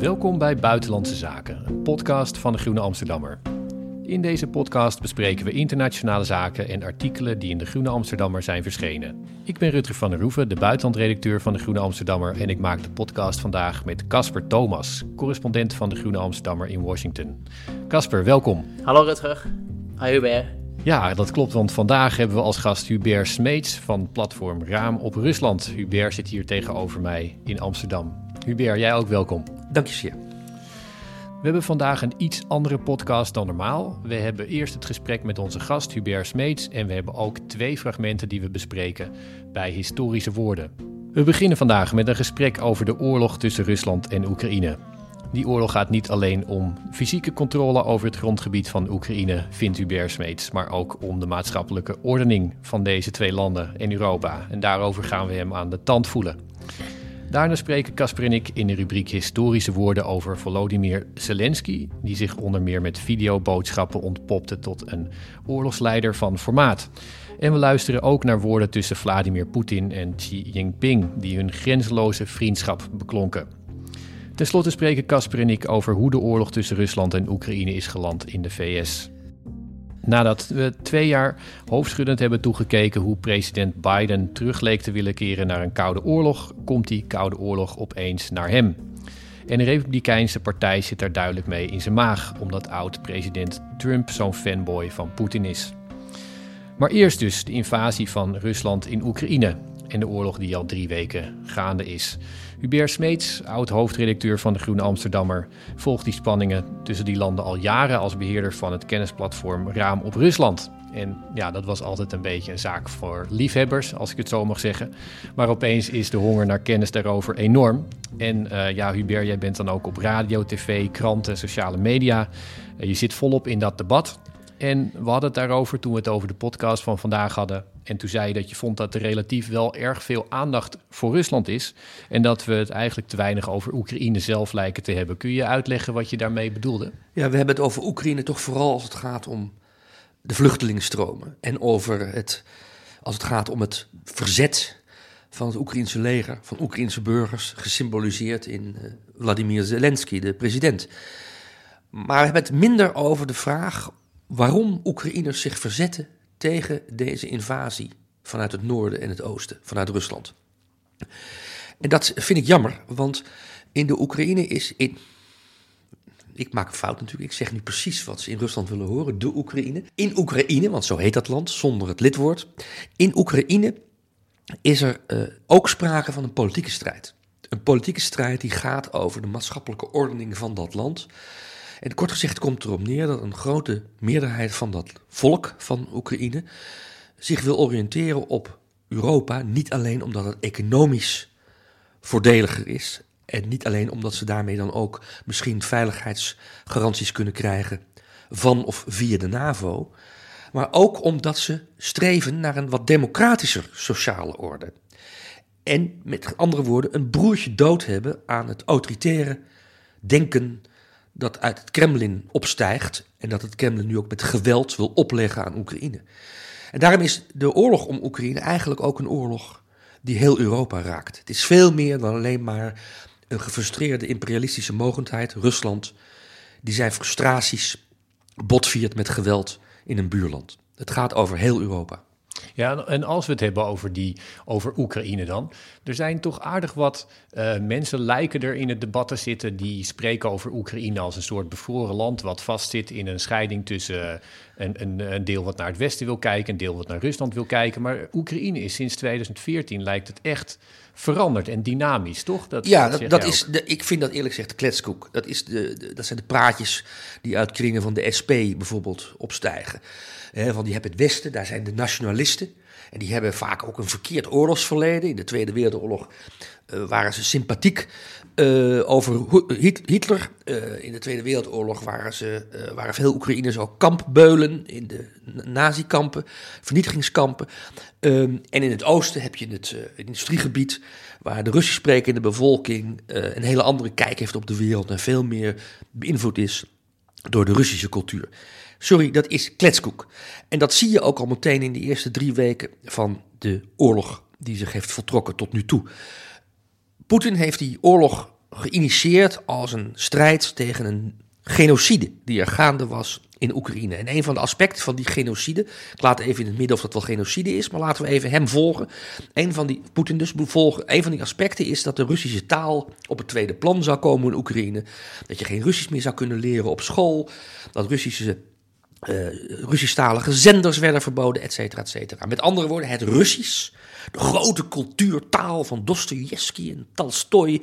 Welkom bij Buitenlandse Zaken, een podcast van de Groene Amsterdammer. In deze podcast bespreken we internationale zaken en artikelen die in de Groene Amsterdammer zijn verschenen. Ik ben Rutger van der Roeven, de buitenlandredacteur van de Groene Amsterdammer en ik maak de podcast vandaag met Casper Thomas, correspondent van de Groene Amsterdammer in Washington. Casper, welkom. Hallo Rutger. Hi Hubert. Ja, dat klopt, want vandaag hebben we als gast Hubert Smeets van platform Raam op Rusland. Hubert zit hier tegenover mij in Amsterdam. Hubert, jij ook welkom. Dank je zeer. We hebben vandaag een iets andere podcast dan normaal. We hebben eerst het gesprek met onze gast Hubert Smeets en we hebben ook twee fragmenten die we bespreken bij historische woorden. We beginnen vandaag met een gesprek over de oorlog tussen Rusland en Oekraïne. Die oorlog gaat niet alleen om fysieke controle over het grondgebied van Oekraïne, vindt Hubert Smeets, maar ook om de maatschappelijke ordening van deze twee landen en Europa. En daarover gaan we hem aan de tand voelen. Daarna spreken Casper en ik in de rubriek Historische Woorden over Volodymyr Zelensky, die zich onder meer met videoboodschappen ontpopte tot een oorlogsleider van formaat. En we luisteren ook naar woorden tussen Vladimir Poetin en Xi Jinping, die hun grenzeloze vriendschap beklonken. Ten slotte spreken Casper en ik over hoe de oorlog tussen Rusland en Oekraïne is geland in de VS. Nadat we twee jaar hoofdschuddend hebben toegekeken hoe president Biden terug leek te willen keren naar een koude oorlog, komt die koude oorlog opeens naar hem. En de Republikeinse partij zit daar duidelijk mee in zijn maag, omdat oud-president Trump zo'n fanboy van Poetin is. Maar eerst dus de invasie van Rusland in Oekraïne en de oorlog die al drie weken gaande is. Hubert Smeets, oud-hoofdredacteur van de Groene Amsterdammer, volgt die spanningen tussen die landen al jaren als beheerder van het kennisplatform Raam op Rusland. En ja, dat was altijd een beetje een zaak voor liefhebbers, als ik het zo mag zeggen. Maar opeens is de honger naar kennis daarover enorm. En uh, ja, Hubert, jij bent dan ook op radio, tv, kranten, sociale media. Uh, je zit volop in dat debat. En we hadden het daarover toen we het over de podcast van vandaag hadden. En toen zei je dat je vond dat er relatief wel erg veel aandacht voor Rusland is. En dat we het eigenlijk te weinig over Oekraïne zelf lijken te hebben. Kun je uitleggen wat je daarmee bedoelde? Ja, we hebben het over Oekraïne toch vooral als het gaat om de vluchtelingenstromen. En over het, als het gaat om het verzet van het Oekraïense leger, van Oekraïense burgers, gesymboliseerd in uh, Vladimir Zelensky, de president. Maar we hebben het minder over de vraag waarom Oekraïners zich verzetten tegen deze invasie vanuit het noorden en het oosten, vanuit Rusland. En dat vind ik jammer, want in de Oekraïne is in. Ik maak een fout natuurlijk, ik zeg nu precies wat ze in Rusland willen horen, de Oekraïne. In Oekraïne, want zo heet dat land, zonder het lidwoord. In Oekraïne is er uh, ook sprake van een politieke strijd. Een politieke strijd die gaat over de maatschappelijke ordening van dat land. En kort gezegd komt erop neer dat een grote meerderheid van dat volk van Oekraïne zich wil oriënteren op Europa. Niet alleen omdat het economisch voordeliger is. En niet alleen omdat ze daarmee dan ook misschien veiligheidsgaranties kunnen krijgen van of via de NAVO. Maar ook omdat ze streven naar een wat democratischer sociale orde. En met andere woorden, een broertje dood hebben aan het autoritaire denken dat uit het Kremlin opstijgt en dat het Kremlin nu ook met geweld wil opleggen aan Oekraïne. En daarom is de oorlog om Oekraïne eigenlijk ook een oorlog die heel Europa raakt. Het is veel meer dan alleen maar een gefrustreerde imperialistische mogendheid, Rusland, die zijn frustraties botviert met geweld in een buurland. Het gaat over heel Europa. Ja, en als we het hebben over, die, over Oekraïne dan. Er zijn toch aardig wat uh, mensen lijken er in het debat te zitten... die spreken over Oekraïne als een soort bevroren land... wat vastzit in een scheiding tussen een, een, een, deel wat naar het westen wil kijken... een deel wat naar Rusland wil kijken. Maar Oekraïne is sinds 2014, lijkt het echt veranderd en dynamisch, toch? Dat, ja, dat, dat is de, ik vind dat eerlijk gezegd de kletskoek. Dat, is de, de, dat zijn de praatjes die uit kringen van de SP bijvoorbeeld opstijgen. He, van die hebben het Westen, daar zijn de nationalisten. En die hebben vaak ook een verkeerd oorlogsverleden. In de Tweede Wereldoorlog uh, waren ze sympathiek uh, over Hitler. Uh, in de Tweede Wereldoorlog waren, ze, waren veel Oekraïners ook kampbeulen in de nazi-kampen, vernietigingskampen. Um, en in het oosten heb je het industriegebied, waar de Russisch sprekende bevolking een hele andere kijk heeft op de wereld en veel meer beïnvloed is door de Russische cultuur. Sorry, dat is kletskoek. En dat zie je ook al meteen in de eerste drie weken van de oorlog die zich heeft voltrokken tot nu toe. Poetin heeft die oorlog geïnitieerd als een strijd tegen een genocide die er gaande was in Oekraïne. En een van de aspecten van die genocide, ik laat even in het midden of dat wel genocide is, maar laten we even hem volgen. Een van die, Poetin dus volgen, een van die aspecten is dat de Russische taal op het tweede plan zou komen in Oekraïne. Dat je geen Russisch meer zou kunnen leren op school, dat Russische uh, Russisch-talige zenders werden verboden, et cetera, et cetera. Met andere woorden, het Russisch, de grote cultuurtaal van Dostoevsky en Tolstoy,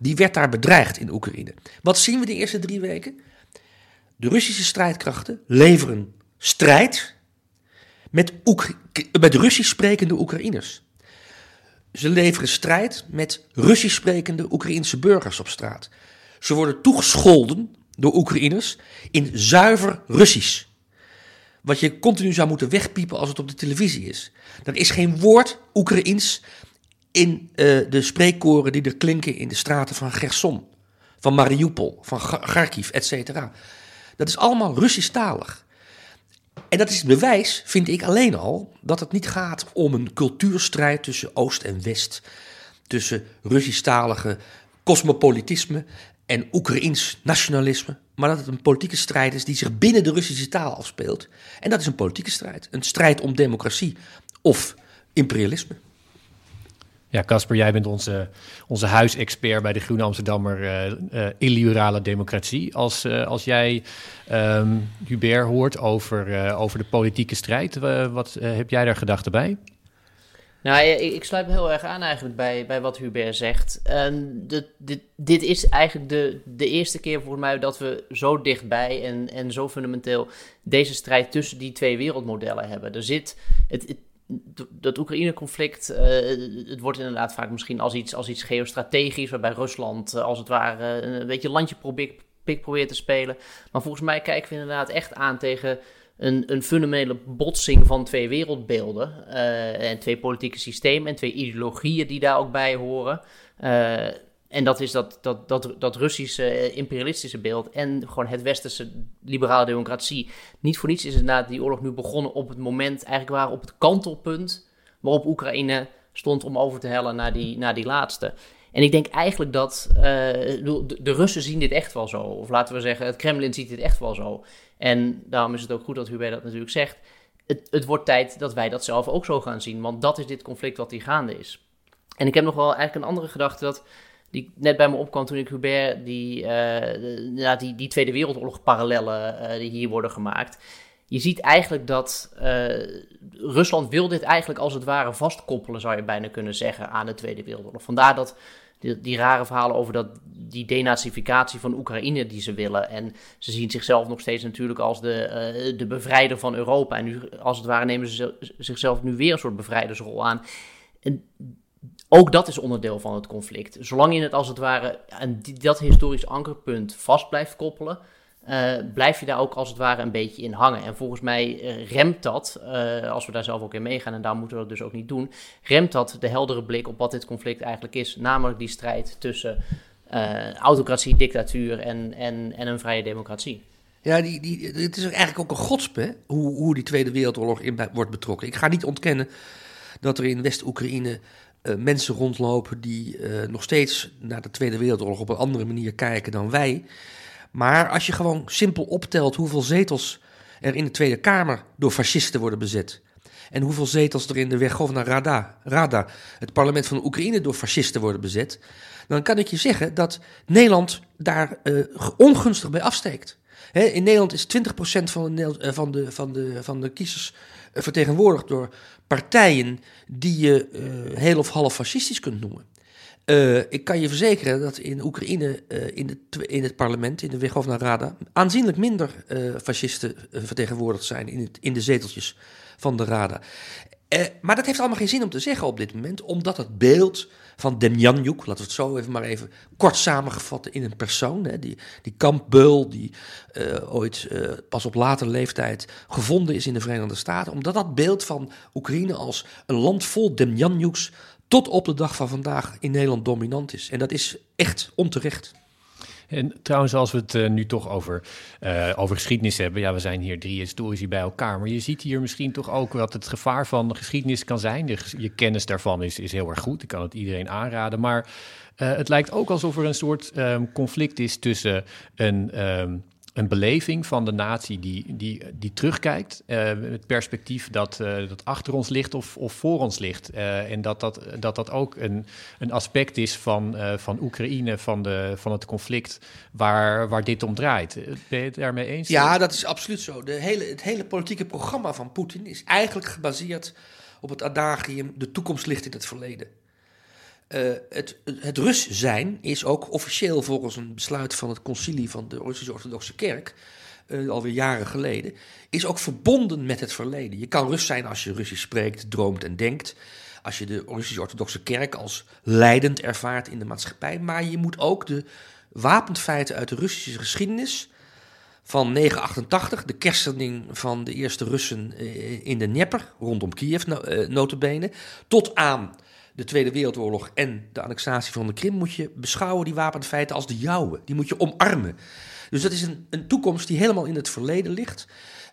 die werd daar bedreigd in Oekraïne. Wat zien we de eerste drie weken? De Russische strijdkrachten leveren strijd met, met Russisch sprekende Oekraïners. Ze leveren strijd met Russisch sprekende Oekraïnse burgers op straat. Ze worden toegescholden door Oekraïners in zuiver Russisch. Wat je continu zou moeten wegpiepen als het op de televisie is. Er is geen woord Oekraïens in uh, de spreekkoren die er klinken in de straten van Gerson, van Mariupol, van Kharkiv, etc. Dat is allemaal Russisch-talig. En dat is het bewijs, vind ik alleen al, dat het niet gaat om een cultuurstrijd tussen Oost en West. Tussen Russisch-talige cosmopolitisme en Oekraïns nationalisme. Maar dat het een politieke strijd is die zich binnen de Russische taal afspeelt. En dat is een politieke strijd. Een strijd om democratie of imperialisme. Ja, Casper, jij bent onze, onze huisexpert bij de Groene Amsterdammer uh, uh, illiberale democratie. Als, uh, als jij um, Hubert hoort over, over de politieke strijd, wat heb jij daar gedachten bij? Nou, ik, sluit me heel erg aan eigenlijk bij, bij wat Hubert zegt. Um, dit, dit, dit is eigenlijk de, de eerste keer volgens mij dat we zo dichtbij en, en zo fundamenteel deze strijd tussen die twee wereldmodellen hebben. Er zit, het, dat Oekraïne-conflict, uh, het wordt inderdaad vaak misschien als iets, als iets geostrategisch, waarbij Rusland uh, als het ware een beetje landje probeert, pik probeert te spelen. Maar volgens mij kijken we inderdaad echt aan tegen een, een fundamentele botsing van twee wereldbeelden. Uh, en twee politieke systemen en twee ideologieën die daar ook bij horen. En dat is dat, dat, dat, dat Russische eh, imperialistische beeld en gewoon het westerse liberale democratie. Niet voor niets is na die oorlog nu begonnen op het moment, eigenlijk waren op het kantelpunt waarop Oekraïne stond om over te hellen naar die, naar die laatste. En ik denk eigenlijk dat de, Russen zien dit echt wel zo. Of laten we zeggen, het Kremlin ziet dit echt wel zo. En daarom is het ook goed dat Hubert dat natuurlijk zegt. Het, het wordt tijd dat wij dat zelf ook zo gaan zien. Want dat is dit conflict wat hier gaande is. En ik heb nog wel eigenlijk een andere gedachte dat die net bij me opkwam toen ik Hubert die, uh, die, die Tweede Wereldoorlog parallellen uh, die hier worden gemaakt. Je ziet eigenlijk dat uh, Rusland wil dit eigenlijk als het ware vastkoppelen, zou je bijna kunnen zeggen, aan de Tweede Wereldoorlog. Vandaar dat die, die rare verhalen over dat, die denazificatie van Oekraïne die ze willen. En ze zien zichzelf nog steeds natuurlijk als de, de bevrijder van Europa. En nu, als het ware, nemen ze zichzelf nu weer een soort bevrijdersrol aan. En ook dat is onderdeel van het conflict. Zolang je het als het ware aan dat historisch ankerpunt vast blijft koppelen, uh, blijf je daar ook als het ware een beetje in hangen. En volgens mij uh, remt dat, uh, als we daar zelf ook in meegaan, en daar moeten we dat dus ook niet doen, remt dat de heldere blik op wat dit conflict eigenlijk is. Namelijk die strijd tussen autocratie, dictatuur en, en, en een vrije democratie. Ja, die, die, het is eigenlijk ook een godspe hoe, hoe die Tweede Wereldoorlog in wordt betrokken. Ik ga niet ontkennen dat er in West-Oekraïne mensen rondlopen die nog steeds naar de Tweede Wereldoorlog op een andere manier kijken dan wij. Maar als je gewoon simpel optelt hoeveel zetels er in de Tweede Kamer door fascisten worden bezet. En hoeveel zetels er in de Werkhovna Rada, Rada, het parlement van Oekraïne, door fascisten worden bezet. Dan kan ik je zeggen dat Nederland daar uh, ongunstig bij afsteekt. in Nederland is 20% van de, van, de, van, de, van de kiezers vertegenwoordigd door partijen die je heel of half fascistisch kunt noemen. Uh, ik kan je verzekeren dat in Oekraïne, uh, in, de, in, het parlement, in de Werkhovna Rada, aanzienlijk minder fascisten vertegenwoordigd zijn in, het, in, de zeteltjes van de Rada. maar dat heeft allemaal geen zin om te zeggen op dit moment, omdat het beeld van Demjanjuk, laten we het zo even maar even kort samengevat in een persoon. Hè, die, die kampbeul die ooit pas op latere leeftijd gevonden is in de Verenigde Staten. Omdat dat beeld van Oekraïne als een land vol Demjanjuks tot op de dag van vandaag in Nederland dominant is. En dat is echt onterecht. En trouwens, als we het uh, nu toch over, uh, over geschiedenis hebben, ja, we zijn hier drie historici bij elkaar, maar je ziet hier misschien toch ook wat het gevaar van geschiedenis kan zijn. Je kennis daarvan is, is heel erg goed, ik kan het iedereen aanraden, maar uh, het lijkt ook alsof er een soort um, conflict is tussen een um, een beleving van de natie die, die, die terugkijkt. Uh, het perspectief dat, uh, dat achter ons ligt of, of voor ons ligt. Uh, en dat dat, dat dat ook een, een aspect is van, van Oekraïne, van, de, van het conflict waar, waar dit om draait. Ben je het daarmee eens? Ja, dat is absoluut zo. De hele, het hele politieke programma van Poetin is eigenlijk gebaseerd op het adagium: de toekomst ligt in het verleden. Uh, het, het Rus zijn is ook officieel volgens een besluit van het concilie van de Russische Orthodoxe Kerk, uh, alweer jaren geleden, is ook verbonden met het verleden. Je kan Rus zijn als je Russisch spreekt, droomt en denkt. Als je de Russische Orthodoxe Kerk als leidend ervaart in de maatschappij. Maar je moet ook de wapenfeiten uit de Russische geschiedenis van 988, de kerstening van de eerste Russen eh, in de Dnieper, rondom Kiev notabene, tot aan de Tweede Wereldoorlog en de annexatie van de Krim moet je beschouwen, die wapenfeiten, als de jouwe. Die moet je omarmen. Dus dat is een, een toekomst die helemaal in het verleden ligt.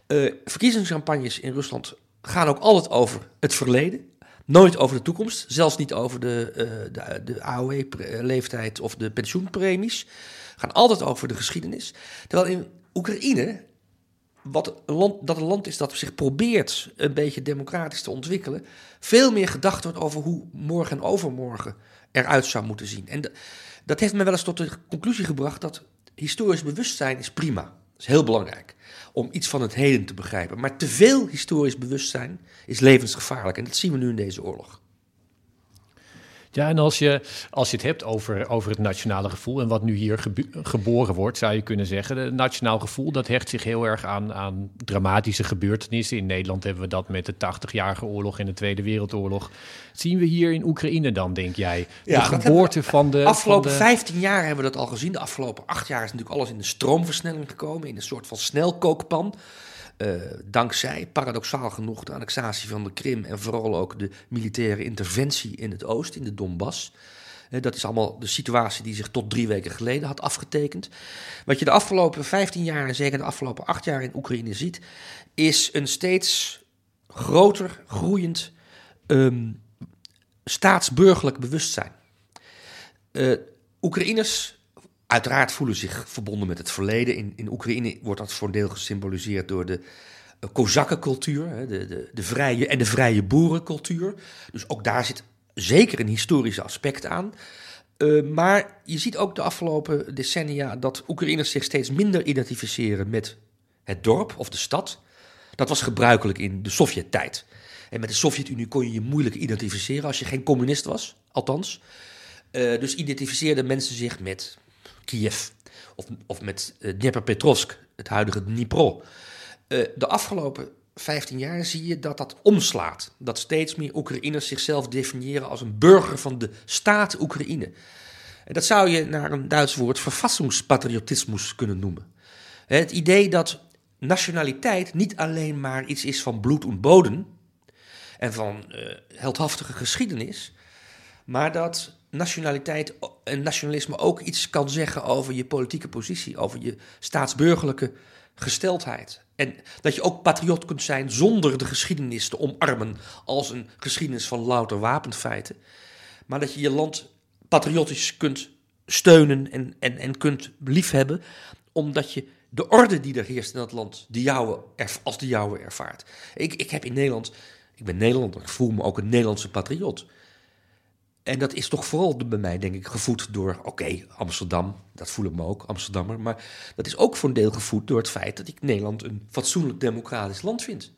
Uh, verkiezingscampagnes in Rusland gaan ook altijd over het verleden. Nooit over de toekomst, zelfs niet over de, uh, de, de AOW-leeftijd of de pensioenpremies. Gaan altijd over de geschiedenis. Terwijl in Oekraïne wat een land, dat een land is dat zich probeert een beetje democratisch te ontwikkelen, veel meer gedacht wordt over hoe morgen en overmorgen eruit zou moeten zien. En dat heeft me wel eens tot de conclusie gebracht dat historisch bewustzijn is prima. Dat is heel belangrijk om iets van het heden te begrijpen. Maar te veel historisch bewustzijn is levensgevaarlijk. En dat zien we nu in deze oorlog. Ja, en als je, als je het hebt over, over het nationale gevoel en wat nu hier geboren wordt, zou je kunnen zeggen, het nationaal gevoel dat hecht zich heel erg aan, aan dramatische gebeurtenissen. In Nederland hebben we dat met de 80-jarige oorlog en de Tweede Wereldoorlog. Zien we hier in Oekraïne dan, denk jij? De ja, geboorte van de... Afgelopen van de... 15 jaar hebben we dat al gezien. De afgelopen acht jaar is natuurlijk alles in de stroomversnelling gekomen, in een soort van snelkookpan. Uh, dankzij, paradoxaal genoeg, de annexatie van de Krim en vooral ook de militaire interventie in het oosten, in de Donbass. Uh, dat is allemaal de situatie die zich tot drie weken geleden had afgetekend. Wat je de afgelopen 15 jaar en zeker de afgelopen acht jaar in Oekraïne ziet, is een steeds groter, groeiend um, staatsburgerlijk bewustzijn. Uh, Oekraïners uiteraard voelen zich verbonden met het verleden. In, in Oekraïne wordt dat voor een deel gesymboliseerd door de uh, Kozakkencultuur, de, de, de vrije en de vrije boerencultuur. Dus ook daar zit zeker een historisch aspect aan. Uh, maar je ziet ook de afgelopen decennia dat Oekraïners zich steeds minder identificeren met het dorp of de stad. Dat was gebruikelijk in de Sovjet-tijd. En met de Sovjet-Unie kon je je moeilijk identificeren als je geen communist was, althans. Uh, dus identificeerden mensen zich met Kiev of, of met uh, Dnepropetrovsk, het huidige Dnipro. Uh, de afgelopen 15 jaar zie je dat dat omslaat. Dat steeds meer Oekraïners zichzelf definiëren als een burger van de staat Oekraïne. En dat zou je naar een Duits woord verfassingspatriotismus kunnen noemen. Het idee dat nationaliteit niet alleen maar iets is van bloed en bodem en van heldhaftige geschiedenis, maar dat nationaliteit en nationalisme ook iets kan zeggen over je politieke positie, over je staatsburgerlijke gesteldheid. En dat je ook patriot kunt zijn zonder de geschiedenis te omarmen als een geschiedenis van louter wapenfeiten. Maar dat je je land patriotisch kunt steunen en, en, en kunt liefhebben, omdat je de orde die er heerst in dat land de jouwe, als de jouwe ervaart. Ik, ik heb in Nederland, ik ben Nederlander, ik voel me ook een Nederlandse patriot. En dat is toch vooral bij mij, denk ik, gevoed door, oké, Amsterdam, dat voel ik me ook, Amsterdammer. Maar dat is ook voor een deel gevoed door het feit dat ik Nederland een fatsoenlijk democratisch land vind.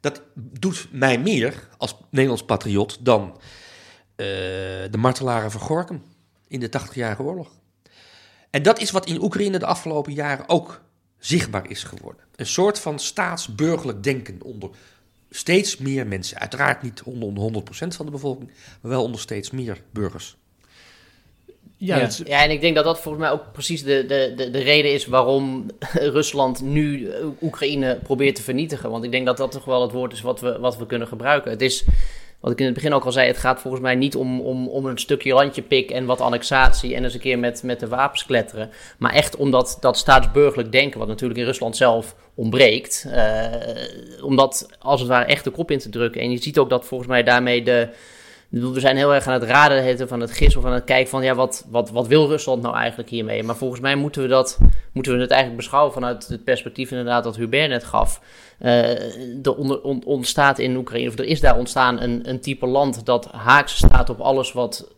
Dat doet mij meer als Nederlands patriot dan uh, de martelaren van Gorkum in de 80-jarige oorlog. En dat is wat in Oekraïne de afgelopen jaren ook zichtbaar is geworden. Een soort van staatsburgerlijk denken onder steeds meer mensen. Uiteraard niet onder 100% van de bevolking, maar wel onder steeds meer burgers. Ja, ja. ja, en ik denk dat dat volgens mij ook precies de, de, de, de reden is waarom Rusland nu Oekraïne probeert te vernietigen. Want ik denk dat dat toch wel het woord is wat we, wat we kunnen gebruiken. Het is wat ik in het begin ook al zei, het gaat volgens mij niet om, om, om een stukje landje pik en wat annexatie en eens een keer met, met de wapens kletteren. Maar echt om dat, dat staatsburgerlijk denken, wat natuurlijk in Rusland zelf ontbreekt. Uh, om dat als het ware echt de kop in te drukken. En je ziet ook dat volgens mij daarmee de we zijn heel erg aan het raden van het gis of aan het kijken van ja, wat, wat, wat wil Rusland nou eigenlijk hiermee? Maar volgens mij moeten we, dat, moeten we het eigenlijk beschouwen vanuit het perspectief inderdaad dat Hubert net gaf. Uh, er ontstaat in Oekraïne, of er is daar ontstaan een, een type land dat haaks staat op alles wat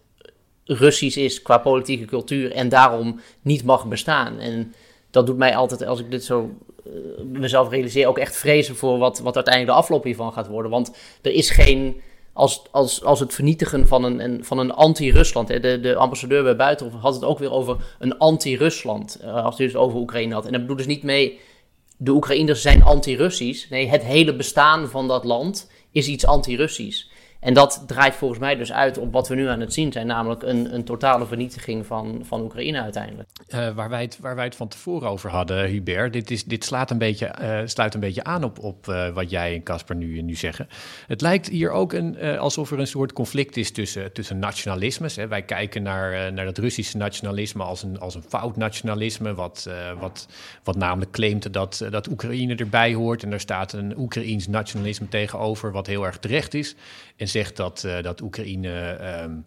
Russisch is qua politieke cultuur en daarom niet mag bestaan. En dat doet mij altijd, als ik dit zo uh, mezelf realiseer, ook echt vrezen voor wat, wat uiteindelijk de afloop hiervan gaat worden. Want er is geen als, als, als het vernietigen van een, van een anti-Rusland. De, de ambassadeur bij Buitenhof had het ook weer over een anti-Rusland. Uh, als hij dus over Oekraïne had. En dat bedoelt dus niet mee. De Oekraïners zijn anti-Russisch. Nee, het hele bestaan van dat land is iets anti-Russisch. En dat draait volgens mij dus uit op wat we nu aan het zien zijn, namelijk een, een totale vernietiging van, van Oekraïne uiteindelijk. Uh, waar, wij het, waar wij het van tevoren over hadden, Hubert, dit, is, dit slaat een beetje, uh, sluit een beetje aan op, op uh, wat jij en Casper nu, nu zeggen. Het lijkt hier ook een, alsof er een soort conflict is tussen, tussen nationalismes. Hè. Wij kijken naar, naar het Russische nationalisme als een, als een fout nationalisme, wat, wat, wat namelijk claimt dat, dat Oekraïne erbij hoort. En daar staat een Oekraïens nationalisme tegenover, wat heel erg terecht is. En zegt dat, uh, dat Oekraïne um,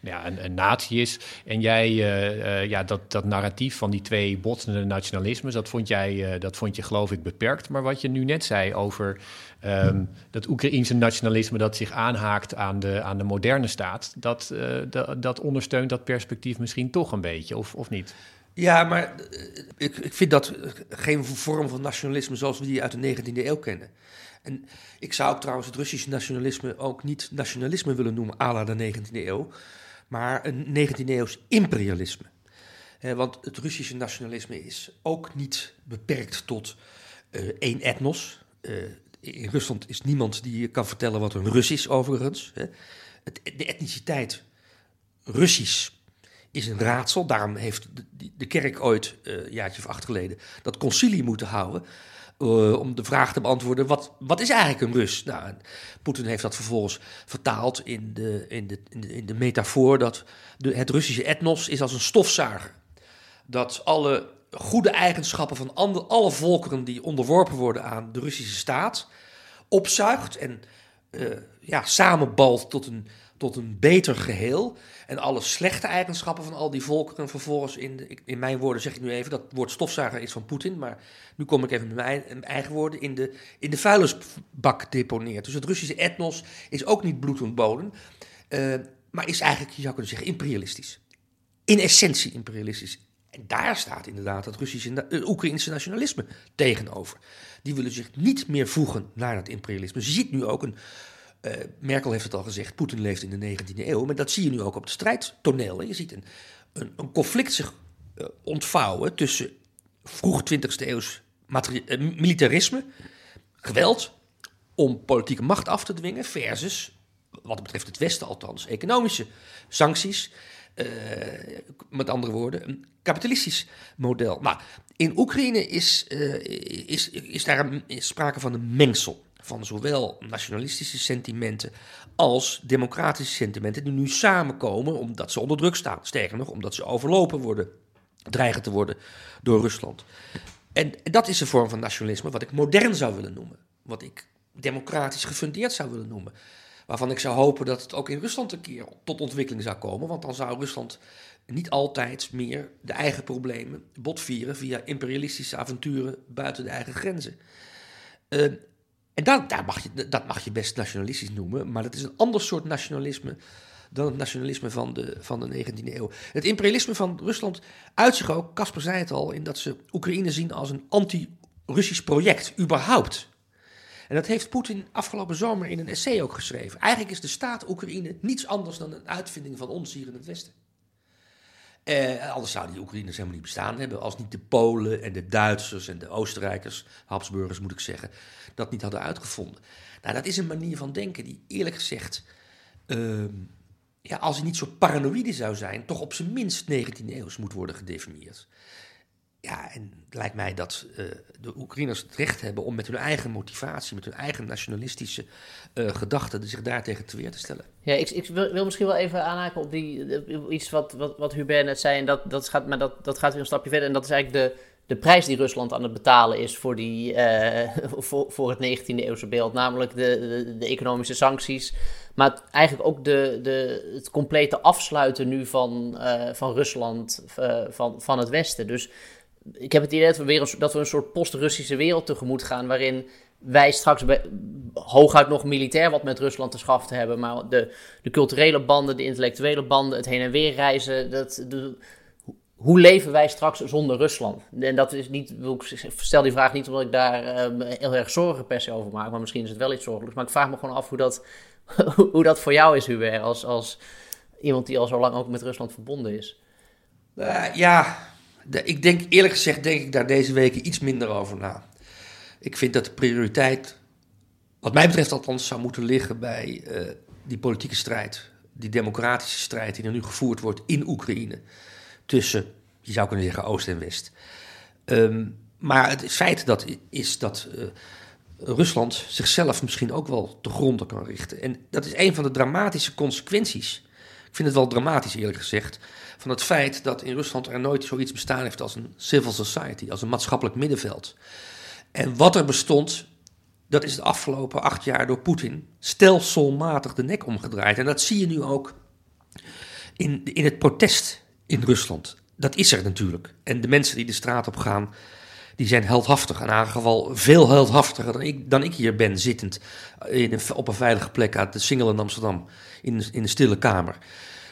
ja, een, een natie is. En jij, uh, uh, ja, dat, dat narratief van die twee botsende nationalismes, dat vond jij, dat vond je geloof ik beperkt. Maar wat je nu net zei over um, dat Oekraïense nationalisme dat zich aanhaakt aan de, aan de moderne staat, dat, dat, dat ondersteunt dat perspectief misschien toch een beetje, of, of niet? Ja, maar ik, ik vind dat geen vorm van nationalisme zoals we die uit de 19e eeuw kennen. En ik zou ook trouwens het Russische nationalisme ook niet nationalisme willen noemen, à la de 19e eeuw, maar een 19e eeuws imperialisme. Eh, want het Russische nationalisme is ook niet beperkt tot uh, één etnos. In Rusland is niemand die kan vertellen wat een Rus is, overigens. De etniciteit Russisch is een raadsel. Daarom heeft de, de kerk ooit, uh, een jaartje of acht geleden, dat concilie moeten houden. Uh, om de vraag te beantwoorden: wat, wat is eigenlijk een Rus? Nou, Poetin heeft dat vervolgens vertaald in de, in de, in de, metafoor dat het Russische etnos is als een stofzuiger. Dat alle goede eigenschappen van alle volkeren die onderworpen worden aan de Russische staat opzuigt en uh, ja, samenbalt tot een, tot een beter geheel. En alle slechte eigenschappen van al die volkeren vervolgens in, in mijn woorden zeg ik nu even, dat woord stofzuiger is van Poetin, maar nu kom ik even met mijn eigen woorden, in de, in de vuilnisbak deponeert. Dus het Russische etnos is ook niet bloedontboden, uh, maar is eigenlijk, je zou kunnen zeggen, imperialistisch. In essentie imperialistisch. En daar staat inderdaad het Russische, uh, Oekraïnse nationalisme tegenover. Die willen zich niet meer voegen naar dat imperialisme. Je ziet nu ook een uh, Merkel heeft het al gezegd, Poetin leeft in de 19e eeuw. Maar dat zie je nu ook op het strijdtoneel. Je ziet een, een, een conflict zich uh, ontvouwen tussen vroeg 20e eeuws uh, militarisme, geweld om politieke macht af te dwingen, versus, wat betreft het Westen althans, economische sancties. met andere woorden, een kapitalistisch model. Maar in Oekraïne is, is, is daar een, sprake van een mengsel van zowel nationalistische sentimenten als democratische sentimenten die nu samenkomen omdat ze onder druk staan. Sterker nog, omdat ze overlopen worden, dreigen te worden door Rusland. En dat is een vorm van nationalisme wat ik modern zou willen noemen. Wat ik democratisch gefundeerd zou willen noemen. Waarvan ik zou hopen dat het ook in Rusland een keer tot ontwikkeling zou komen. Want dan zou Rusland niet altijd meer de eigen problemen botvieren via imperialistische avonturen buiten de eigen grenzen. Uh, en dat, mag je, dat mag je best nationalistisch noemen, maar dat is een ander soort nationalisme dan het nationalisme van de, van de 19e eeuw. Het imperialisme van Rusland uit zich ook, Casper zei het al, in dat ze Oekraïne zien als een anti-Russisch project, überhaupt. En dat heeft Poetin afgelopen zomer in een essay ook geschreven. Eigenlijk is de staat Oekraïne niets anders dan een uitvinding van ons hier in het Westen. Eh, anders die Oekraïners helemaal niet bestaan hebben. Als niet de Polen en de Duitsers en de Oostenrijkers, Habsburgers moet ik zeggen, dat niet hadden uitgevonden. Nou, dat is een manier van denken die eerlijk gezegd, uh, ja, als hij niet zo paranoïde zou zijn, toch op zijn minst 19e eeuws moet worden gedefinieerd. Ja, en het lijkt mij dat uh, de Oekraïners het recht hebben om met hun eigen motivatie, met hun eigen nationalistische uh, gedachten, zich daartegen te weer te stellen. Ja, ik, ik wil, wil, misschien wel even aanhaken op die, iets wat, wat, Hubert net zei, en dat, dat gaat, maar dat, dat gaat weer een stapje verder. En dat is eigenlijk de, de prijs die Rusland aan het betalen is voor, die, voor, voor het 19e eeuwse beeld. Namelijk de, de, de, economische sancties. Maar eigenlijk ook de, de, het complete afsluiten nu van, van Rusland van, van het Westen. Dus ik heb het idee dat we, weer een, dat we een soort post-Russische wereld tegemoet gaan. Waarin wij straks hooguit nog militair wat met Rusland te schaften hebben. Maar de, de culturele banden, de intellectuele banden, het heen en weer reizen. Dat, hoe leven wij straks zonder Rusland? En dat is niet, ik stel die vraag niet omdat ik daar uh, heel erg zorgen per se over maak, maar misschien is het wel iets zorgelijks. Maar ik vraag me gewoon af hoe dat, hoe dat voor jou is, Hubert, als, als iemand die al zo lang ook met Rusland verbonden is. Uh, ja, ik denk eerlijk gezegd, denk ik daar deze weken iets minder over na. Ik vind dat de prioriteit, wat mij betreft althans, zou moeten liggen bij uh, die politieke strijd, die democratische strijd die er nu gevoerd wordt in Oekraïne tussen, je zou kunnen zeggen, Oost en West. Um, maar het feit dat is dat uh, Rusland zichzelf misschien ook wel te gronden kan richten. En dat is een van de dramatische consequenties. Ik vind het wel dramatisch, eerlijk gezegd. Van het feit dat in Rusland er nooit zoiets bestaan heeft als een civil society, als een maatschappelijk middenveld. En wat er bestond, dat is de afgelopen acht jaar door Poetin stelselmatig de nek omgedraaid. En dat zie je nu ook in, in het protest in Rusland. Dat is er natuurlijk. En de mensen die de straat op gaan, die zijn heldhaftig. In haar geval veel heldhaftiger dan ik, dan ik hier ben, zittend in een, op een veilige plek uit de Singel in Amsterdam, in, in een stille kamer.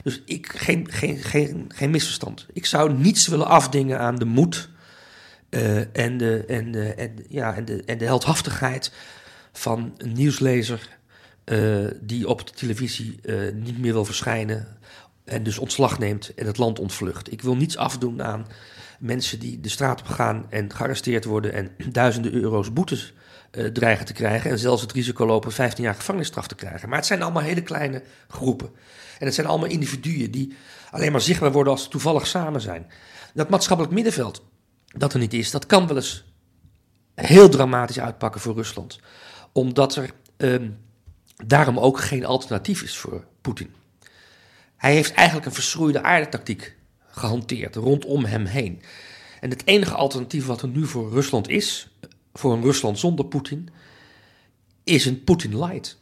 Dus ik, geen, geen, geen, geen misverstand. Ik zou niets willen afdingen aan de moed uh, en, de, en, ja, en, de, en de heldhaftigheid van een nieuwslezer uh, die op de televisie niet meer wil verschijnen en dus ontslag neemt en het land ontvlucht. Ik wil niets afdoen aan mensen die de straat op gaan en gearresteerd worden en duizenden euro's boetes uh, dreigen te krijgen. En zelfs het risico lopen 15 jaar gevangenisstraf te krijgen. Maar het zijn allemaal hele kleine groepen. En het zijn allemaal individuen die alleen maar zichtbaar worden als ze toevallig samen zijn. Dat maatschappelijk middenveld dat er niet is, dat kan wel eens heel dramatisch uitpakken voor Rusland. Omdat er um, daarom ook geen alternatief is voor Poetin. Hij heeft eigenlijk een verschroeide aardetactiek gehanteerd rondom hem heen. En het enige alternatief wat er nu voor Rusland is, voor een Rusland zonder Poetin, is een Poetin light.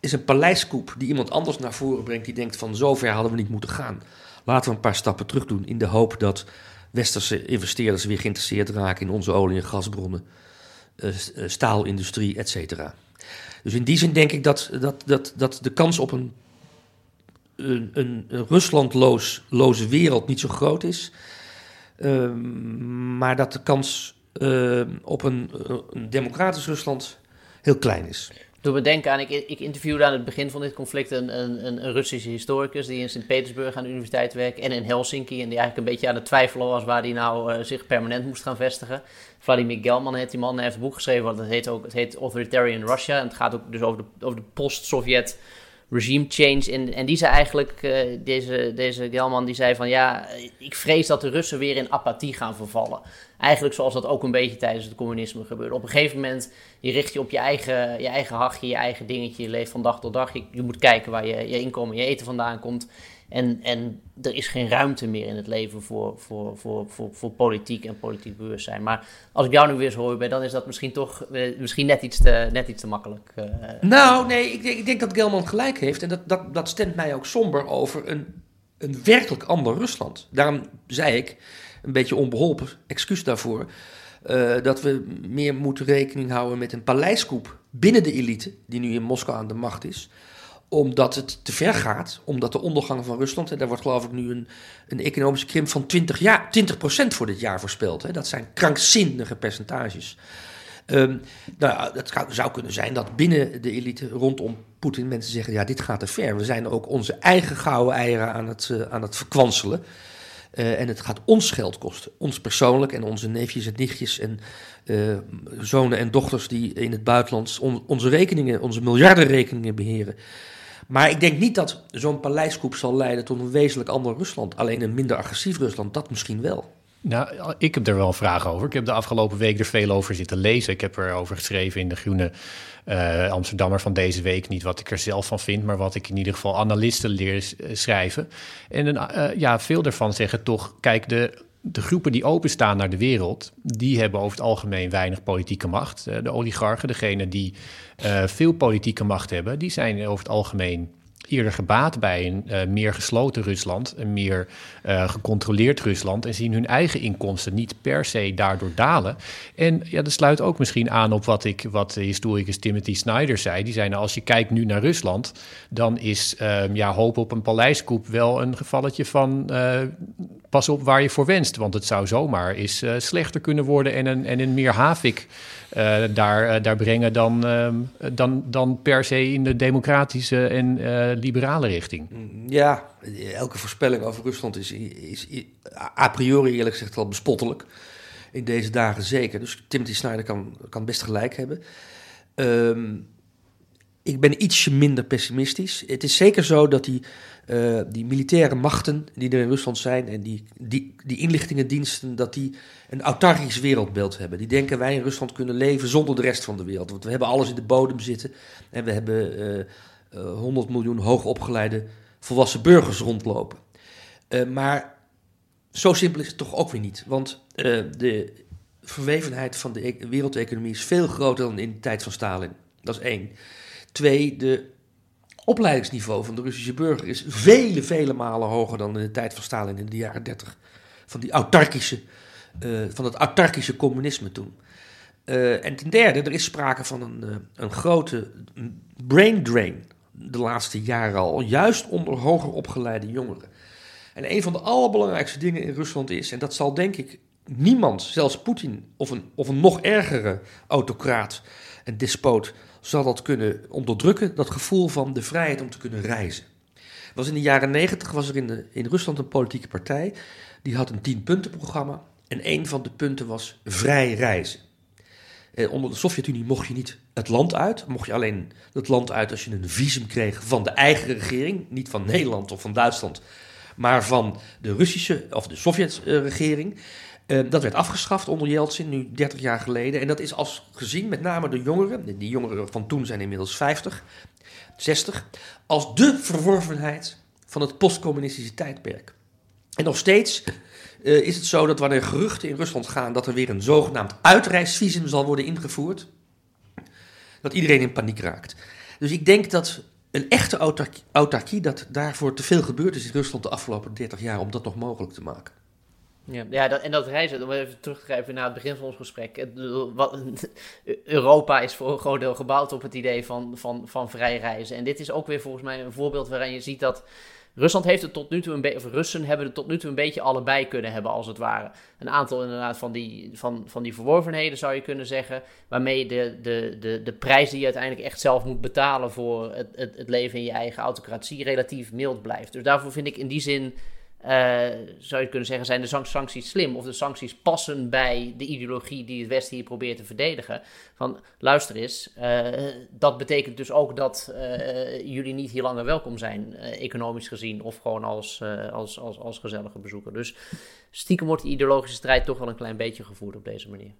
Is een paleiskoep die iemand anders naar voren brengt die denkt van zover hadden we niet moeten gaan. Laten we een paar stappen terug doen in de hoop dat westerse investeerders weer geïnteresseerd raken in onze olie- en gasbronnen, uh, staalindustrie, et cetera. Dus in die zin denk ik dat, dat, dat, dat de kans op een een, een, Ruslandloze wereld niet zo groot is. Uh, maar dat de kans uh, op een, een, democratisch Rusland heel klein is. Doe me denken aan, ik, ik interviewde aan het begin van dit conflict een, een, een Russische historicus die in Sint-Petersburg aan de universiteit werkt en in Helsinki. En die eigenlijk een beetje aan het twijfelen was waar hij nou uh, zich permanent moest gaan vestigen. Vladimir Gelman heet die man, hij heeft een boek geschreven, dat heet ook, het heet Authoritarian Russia. En het gaat ook dus over de, over de post-Sovjet regime change. En, en die zei eigenlijk, uh, deze, deze Gelman, die zei van ja, ik vrees dat de Russen weer in apathie gaan vervallen. Eigenlijk zoals dat ook een beetje tijdens het communisme gebeurde. Op een gegeven moment, je richt je op je eigen, je eigen hachje, je eigen dingetje, je leeft van dag tot dag. Je, je moet kijken waar je, je inkomen, je eten vandaan komt. En, en er is geen ruimte meer in het leven voor, voor, voor, voor, voor politiek en politiek bewustzijn. Maar als ik jou nu weer eens hoor, dan is dat misschien toch eh, misschien net iets te, net iets te makkelijk. Uh, nou, nee, ik, ik, denk dat Gelman gelijk heeft. En dat, dat, dat stemt mij ook somber over een, een werkelijk ander Rusland. Daarom zei ik, een beetje onbeholpen, excuus daarvoor... Uh, dat we meer moeten rekening houden met een paleiskoep binnen de elite, die nu in Moskou aan de macht is omdat het te ver gaat, omdat de ondergang van Rusland, en daar wordt geloof ik nu een, een economische krimp van 20, ja, 20% voor dit jaar voorspeld. Hè. Dat zijn krankzinnige percentages. Um, nou, het zou kunnen zijn dat binnen de elite rondom Poetin mensen zeggen: ja, dit gaat te ver. We zijn ook onze eigen gouden eieren aan het, uh, aan het verkwanselen. Uh, en het gaat ons geld kosten. Ons persoonlijk en onze neefjes en nichtjes en uh, zonen en dochters die in het buitenland on, onze rekeningen, onze miljardenrekeningen beheren. Maar ik denk niet dat zo'n paleiskoep zal leiden tot een wezenlijk ander Rusland. Alleen een minder agressief Rusland, dat misschien wel. Nou, ik heb er wel een vraag over. Ik heb de afgelopen week er veel over zitten lezen. Ik heb erover geschreven in de Groene uh, Amsterdammer van deze week. Niet wat ik er zelf van vind, maar wat ik in ieder geval analisten leer schrijven. En uh, ja, veel daarvan zeggen toch, kijk, de de groepen die openstaan naar de wereld, die hebben over het algemeen weinig politieke macht. Eh, de oligarchen, degene die uh, veel politieke macht hebben, die zijn over het algemeen eerder gebaat bij een uh, meer gesloten Rusland, een meer gecontroleerd Rusland en zien hun eigen inkomsten niet per se daardoor dalen. En ja, dat sluit ook misschien aan op wat, ik, wat historicus Timothy Snyder zei. Die zei, nou, als je kijkt nu naar Rusland, dan is uh, ja, hoop op een paleiskoep wel een gevalletje van eh, pas op waar je voor wenst. Want het zou zomaar eens slechter kunnen worden en een, en een meer havik uh, daar, uh, daar brengen dan, dan, dan per se in de democratische en liberale richting. Ja, elke voorspelling over Rusland is, is, a priori eerlijk gezegd wel bespottelijk. In deze dagen zeker. Dus Timothy Snyder kan, kan best gelijk hebben. Um, ik ben ietsje minder pessimistisch. Het is zeker zo dat die, uh, die militaire machten die er in Rusland zijn en die, die, die inlichtingendiensten, dat die een autarkisch wereldbeeld hebben. Die denken wij in Rusland kunnen leven zonder de rest van de wereld. Want we hebben alles in de bodem zitten en we hebben uh, uh, 100 miljoen hoogopgeleide volwassen burgers rondlopen. Uh, maar zo simpel is het toch ook weer niet. Want de verwevenheid van de e wereldeconomie is veel groter dan in de tijd van Stalin. Dat is één. Twee, de opleidingsniveau van de Russische burger is vele, vele malen hoger dan in de tijd van Stalin in de jaren 30. Van, die uh, van het autarkische communisme toen. Uh, en ten derde, er is sprake van een, uh, een grote brain drain de laatste jaren al, juist onder hoger opgeleide jongeren. En een van de allerbelangrijkste dingen in Rusland is, en dat zal denk ik niemand, zelfs Poetin of een, of een nog ergere autocraat en despoot, zal dat kunnen onderdrukken, dat gevoel van de vrijheid om te kunnen reizen. Was in de jaren negentig was er in, de, in Rusland een politieke partij, die had een tienpuntenprogramma en een van de punten was vrij reizen. Eh, onder de Sovjet-Unie mocht je niet het land uit, mocht je alleen het land uit als je een visum kreeg van de eigen regering, niet van Nederland of van Duitsland, maar van de Russische of de Sovjet-regering. Uh, dat werd afgeschaft onder Yeltsin, nu 30 jaar geleden. En dat is als gezien, met name de jongeren, die jongeren van toen zijn inmiddels 50, 60, als de verworvenheid van het postcommunistische tijdperk. En nog steeds uh, is het zo dat wanneer geruchten in Rusland gaan dat er weer een zogenaamd uitreisvisum zal worden ingevoerd, dat iedereen in paniek raakt. Dus ik denk dat een echte autarkie, autarkie dat daarvoor te veel gebeurd is in Rusland de afgelopen 30 jaar om dat nog mogelijk te maken. Ja, ja dat, en dat reizen, om even terug te grijpen naar het begin van ons gesprek. Wat, Europa is voor een groot deel gebouwd op het idee van, van, van vrij reizen. En dit is ook weer volgens mij een voorbeeld waarin je ziet dat Rusland heeft het tot nu toe een beetje, of Russen hebben het tot nu toe een beetje allebei kunnen hebben, als het ware. Een aantal inderdaad van die, van, van die verworvenheden zou je kunnen zeggen, waarmee de, de, de, de prijs die je uiteindelijk echt zelf moet betalen voor het, het, het leven in je eigen autocratie relatief mild blijft. Dus daarvoor vind ik in die zin uh, zou je kunnen zeggen, zijn de sancties slim? Of de sancties passen bij de ideologie die het Westen hier probeert te verdedigen? Van luister eens, uh, dat betekent dus ook dat uh, jullie niet hier langer welkom zijn, economisch gezien, of gewoon als, als, als, als gezellige bezoeker. Dus stiekem wordt de ideologische strijd toch wel een klein beetje gevoerd op deze manier.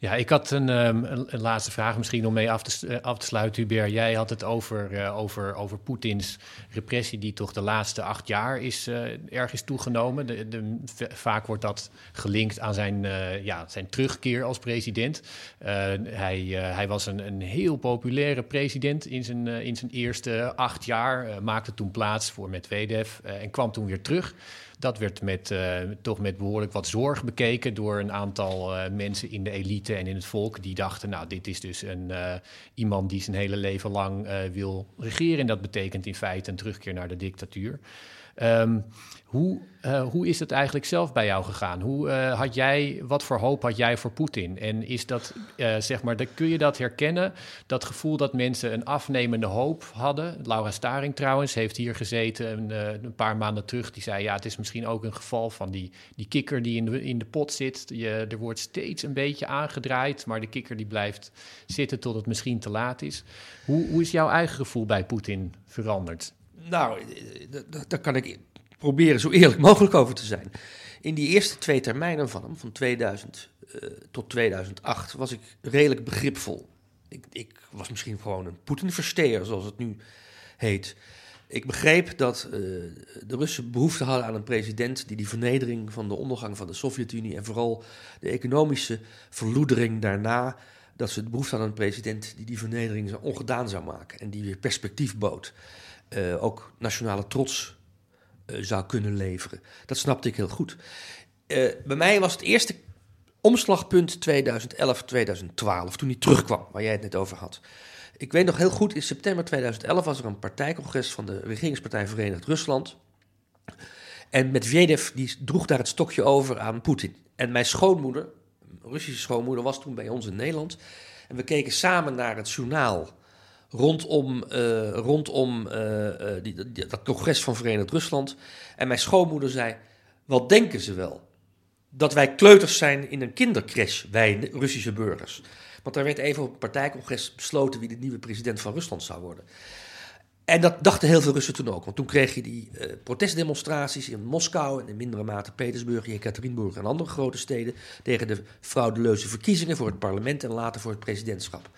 Ja, ik had een, um, een, laatste vraag misschien om mee af te, eh, af te sluiten, Hubert. Jij had het over, uh, over, over Poetins repressie, die toch de laatste acht jaar is, uh, erg is toegenomen. De, de, vaak wordt dat gelinkt aan zijn, ja, zijn terugkeer als president. hij, hij was een, een heel populaire president in zijn, in zijn eerste acht jaar, maakte toen plaats voor Medvedev en kwam toen weer terug. Dat werd met, uh, toch met behoorlijk wat zorg bekeken door een aantal uh, mensen in de elite en in het volk. Die dachten, nou, dit is dus een, uh, iemand die zijn hele leven lang wil regeren. En dat betekent in feite een terugkeer naar de dictatuur. Um, hoe, uh, hoe is het eigenlijk zelf bij jou gegaan? Hoe uh, had jij, wat voor hoop had jij voor Poetin? En is dat, uh, zeg maar, kun je dat herkennen? Dat gevoel dat mensen een afnemende hoop hadden. Laura Staring trouwens heeft hier gezeten een, een, paar maanden terug. Die zei, ja, het is misschien ook een geval van die, die kikker die in de, in de pot zit. Je, er wordt steeds een beetje aangedraaid, maar de kikker die blijft zitten tot het misschien te laat is. Hoe, hoe is jouw eigen gevoel bij Poetin veranderd? Nou, daar kan ik proberen zo eerlijk mogelijk over te zijn. In die eerste twee termijnen van hem, van 2000 tot 2008, was ik redelijk begripvol. Ik, ik was misschien gewoon een Poetin-versteer, zoals het nu heet. Ik begreep dat uh, de Russen behoefte hadden aan een president die die vernedering van de ondergang van de Sovjet-Unie en vooral de economische verloedering daarna, dat ze behoefte hadden aan een president die die vernedering ongedaan zou maken en die weer perspectief bood. Uh, ook nationale trots zou kunnen leveren. Dat snapte ik heel goed. bij mij was het eerste omslagpunt 2011-2012, toen hij terugkwam, waar jij het net over had. Ik weet nog heel goed, in september 2011 was er een partijcongres van de regeringspartij Verenigd Rusland. En Medvedev die droeg daar het stokje over aan Poetin. En mijn schoonmoeder, Russische schoonmoeder, was toen bij ons in Nederland. En we keken samen naar het journaal rondom, uh, rondom uh, die, dat congres van Verenigd Rusland. En mijn schoonmoeder zei: Wat denken ze wel? Dat wij kleuters zijn in een kindercrash, wij Russische burgers. Want daar werd even op het partijcongres besloten wie de nieuwe president van Rusland zou worden. En dat dachten heel veel Russen toen ook. Want toen kreeg je die protestdemonstraties in Moskou en in mindere mate Petersburg, Jekaterinburg en andere grote steden. tegen de fraudeleuze verkiezingen voor het parlement en later voor het presidentschap.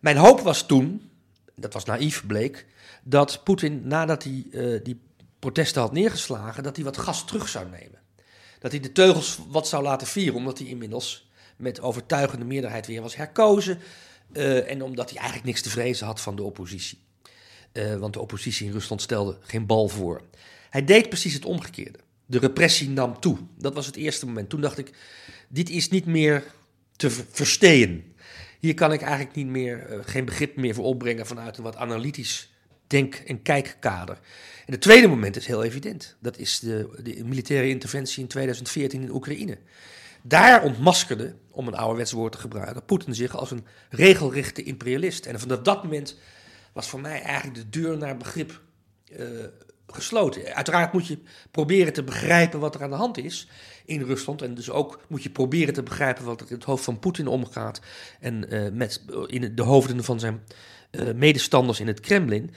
Mijn hoop was toen, dat was naïef bleek, dat Poetin nadat hij uh, die protesten had neergeslagen, dat hij wat gas terug zou nemen. Dat hij de teugels wat zou laten vieren, omdat hij inmiddels met overtuigende meerderheid weer was herkozen. Uh, en omdat hij eigenlijk niks te vrezen had van de oppositie. Uh, want de oppositie in Rusland stelde geen bal voor. Hij deed precies het omgekeerde. De repressie nam toe. Dat was het eerste moment. Toen dacht ik, dit is niet meer te versteen. Hier kan ik eigenlijk niet meer, uh, geen begrip meer voor opbrengen vanuit een wat analytisch denk- en kijkkader. En het tweede moment is heel evident. Dat is de, de militaire interventie in 2014 in Oekraïne. Daar ontmaskerde, om een ouderwets woord te gebruiken, Poetin zich als een regelrechte imperialist. En vanaf dat moment was voor mij eigenlijk de deur naar begrip uh, gesloten. Uiteraard moet je proberen te begrijpen wat er aan de hand is in Rusland. En dus ook moet je proberen te begrijpen wat er in het hoofd van Poetin omgaat. En uh, met, in de hoofden van zijn uh, medestanders in het Kremlin.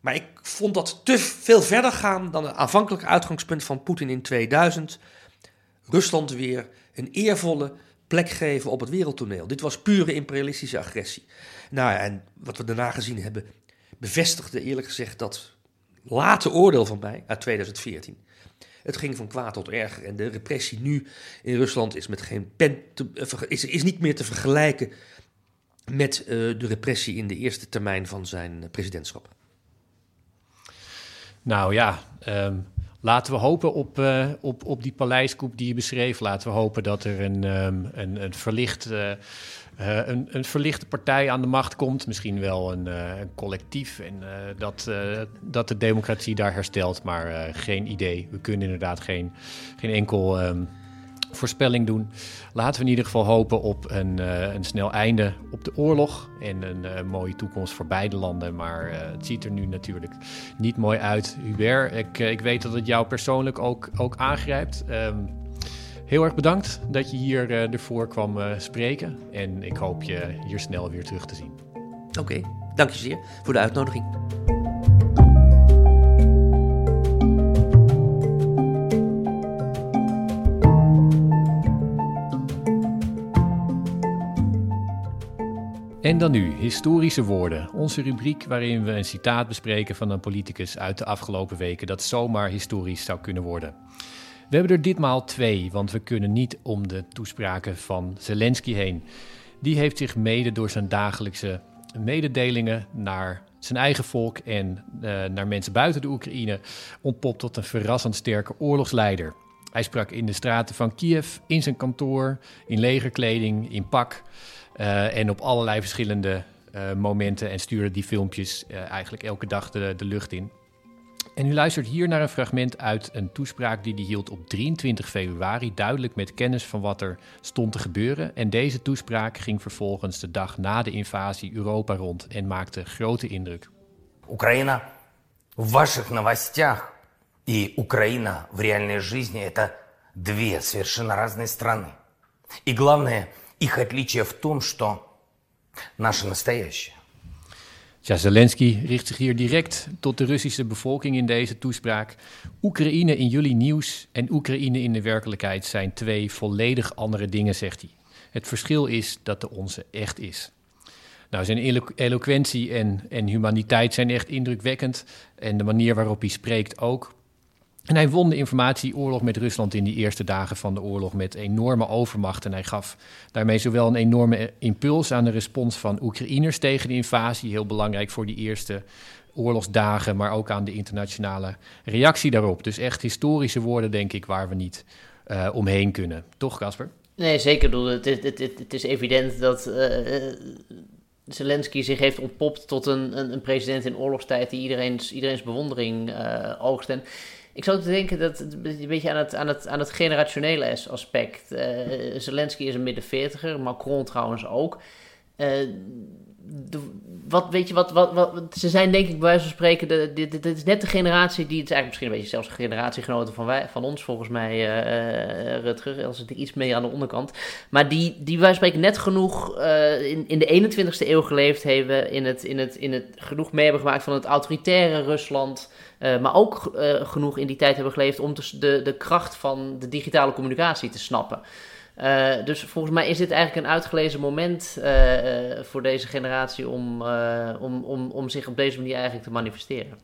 Maar ik vond dat te veel verder gaan dan het aanvankelijke uitgangspunt van Poetin in 2000. Rusland weer een eervolle plek geven op het wereldtoneel. Dit was pure imperialistische agressie. Nou en wat we daarna gezien hebben, bevestigde eerlijk gezegd dat late oordeel van mij uit 2014. Het ging van kwaad tot erger en de repressie nu in Rusland is, met geen pen te, is, is niet meer te vergelijken met uh, de repressie in de eerste termijn van zijn presidentschap. Nou ja, um, Laten we hopen op, op, op die paleiskoep die je beschreef. Laten we hopen dat er een, um, een, een, verlicht, uh, een, een verlichte partij aan de macht komt. Misschien wel een, een collectief. En dat, dat de democratie daar herstelt. Maar geen idee. We kunnen inderdaad geen, geen enkel. Um, voorspelling doen. Laten we in ieder geval hopen op een, een snel einde op de oorlog en een mooie toekomst voor beide landen. Maar het ziet er nu natuurlijk niet mooi uit. Hubert, ik, ik weet dat het jou persoonlijk ook, ook aangrijpt. Um, heel erg bedankt dat je hier ervoor kwam spreken. En ik hoop je hier snel weer terug te zien. Oké, okay, dank je zeer voor de uitnodiging. En dan nu, historische woorden. Onze rubriek waarin we een citaat bespreken van een politicus uit de afgelopen weken dat zomaar historisch zou kunnen worden. We hebben er ditmaal twee, want we kunnen niet om de toespraken van Zelensky heen. Die heeft zich mede door zijn dagelijkse mededelingen naar zijn eigen volk en uh, naar mensen buiten de Oekraïne ontpopt tot een verrassend sterke oorlogsleider. Hij sprak in de straten van Kiev, in zijn kantoor, in legerkleding, in pak. Uh, en op allerlei verschillende uh, momenten en stuurde die filmpjes eigenlijk elke dag de, de, lucht in. En u luistert hier naar een fragment uit een toespraak die hij hield op 23 februari, duidelijk met kennis van wat er stond te gebeuren. En deze toespraak ging vervolgens de dag na de invasie Europa rond en maakte grote indruk. Oekraïna, в ваших новостях и Украина в реальной жизни – это две совершенно разные страны. И главное – Их отличие в том, что наше настоящее. ja, Zelensky richt zich hier direct tot de Russische bevolking in deze toespraak. Oekraïne in jullie nieuws en Oekraïne in de werkelijkheid zijn twee volledig andere dingen, zegt hij. Het verschil is dat de onze echt is. Nou, zijn elo eloquentie en, en humaniteit zijn echt indrukwekkend. En de manier waarop hij spreekt ook. En hij won de informatieoorlog met Rusland in die eerste dagen van de oorlog met enorme overmacht. En hij gaf daarmee zowel een enorme impuls aan de respons van Oekraïners tegen de invasie, heel belangrijk voor die eerste oorlogsdagen, maar ook aan de internationale reactie daarop. Dus echt historische woorden, denk ik, waar we niet uh, omheen kunnen. Toch, Casper? Nee, zeker. Het, het, het, is evident dat uh, Zelensky zich heeft ontpopt tot een, een, een, president in oorlogstijd die iedereen's, iedereen's bewondering oogst. En ik zou te denken dat het een beetje aan het, aan het, aan het generationele aspect. Uh, Zelensky is een midden veertiger, Macron trouwens ook. Uh, wat, weet je, wat, wat, wat, ze zijn denk ik bij wijze van spreken, dit, dit is net de generatie die, het is eigenlijk misschien een beetje zelfs generatiegenoten van, wij, van ons volgens mij, uh, Rutger, als het iets meer aan de onderkant, maar die, die wij spreken net genoeg in, in de 21ste eeuw geleefd hebben, in het, in het, in het genoeg mee hebben gemaakt van het autoritaire Rusland, uh, maar ook genoeg in die tijd hebben geleefd om de, de kracht van de digitale communicatie te snappen. Uh, dus volgens mij is dit eigenlijk een uitgelezen moment voor deze generatie om, om, om, om zich op deze manier eigenlijk te manifesteren.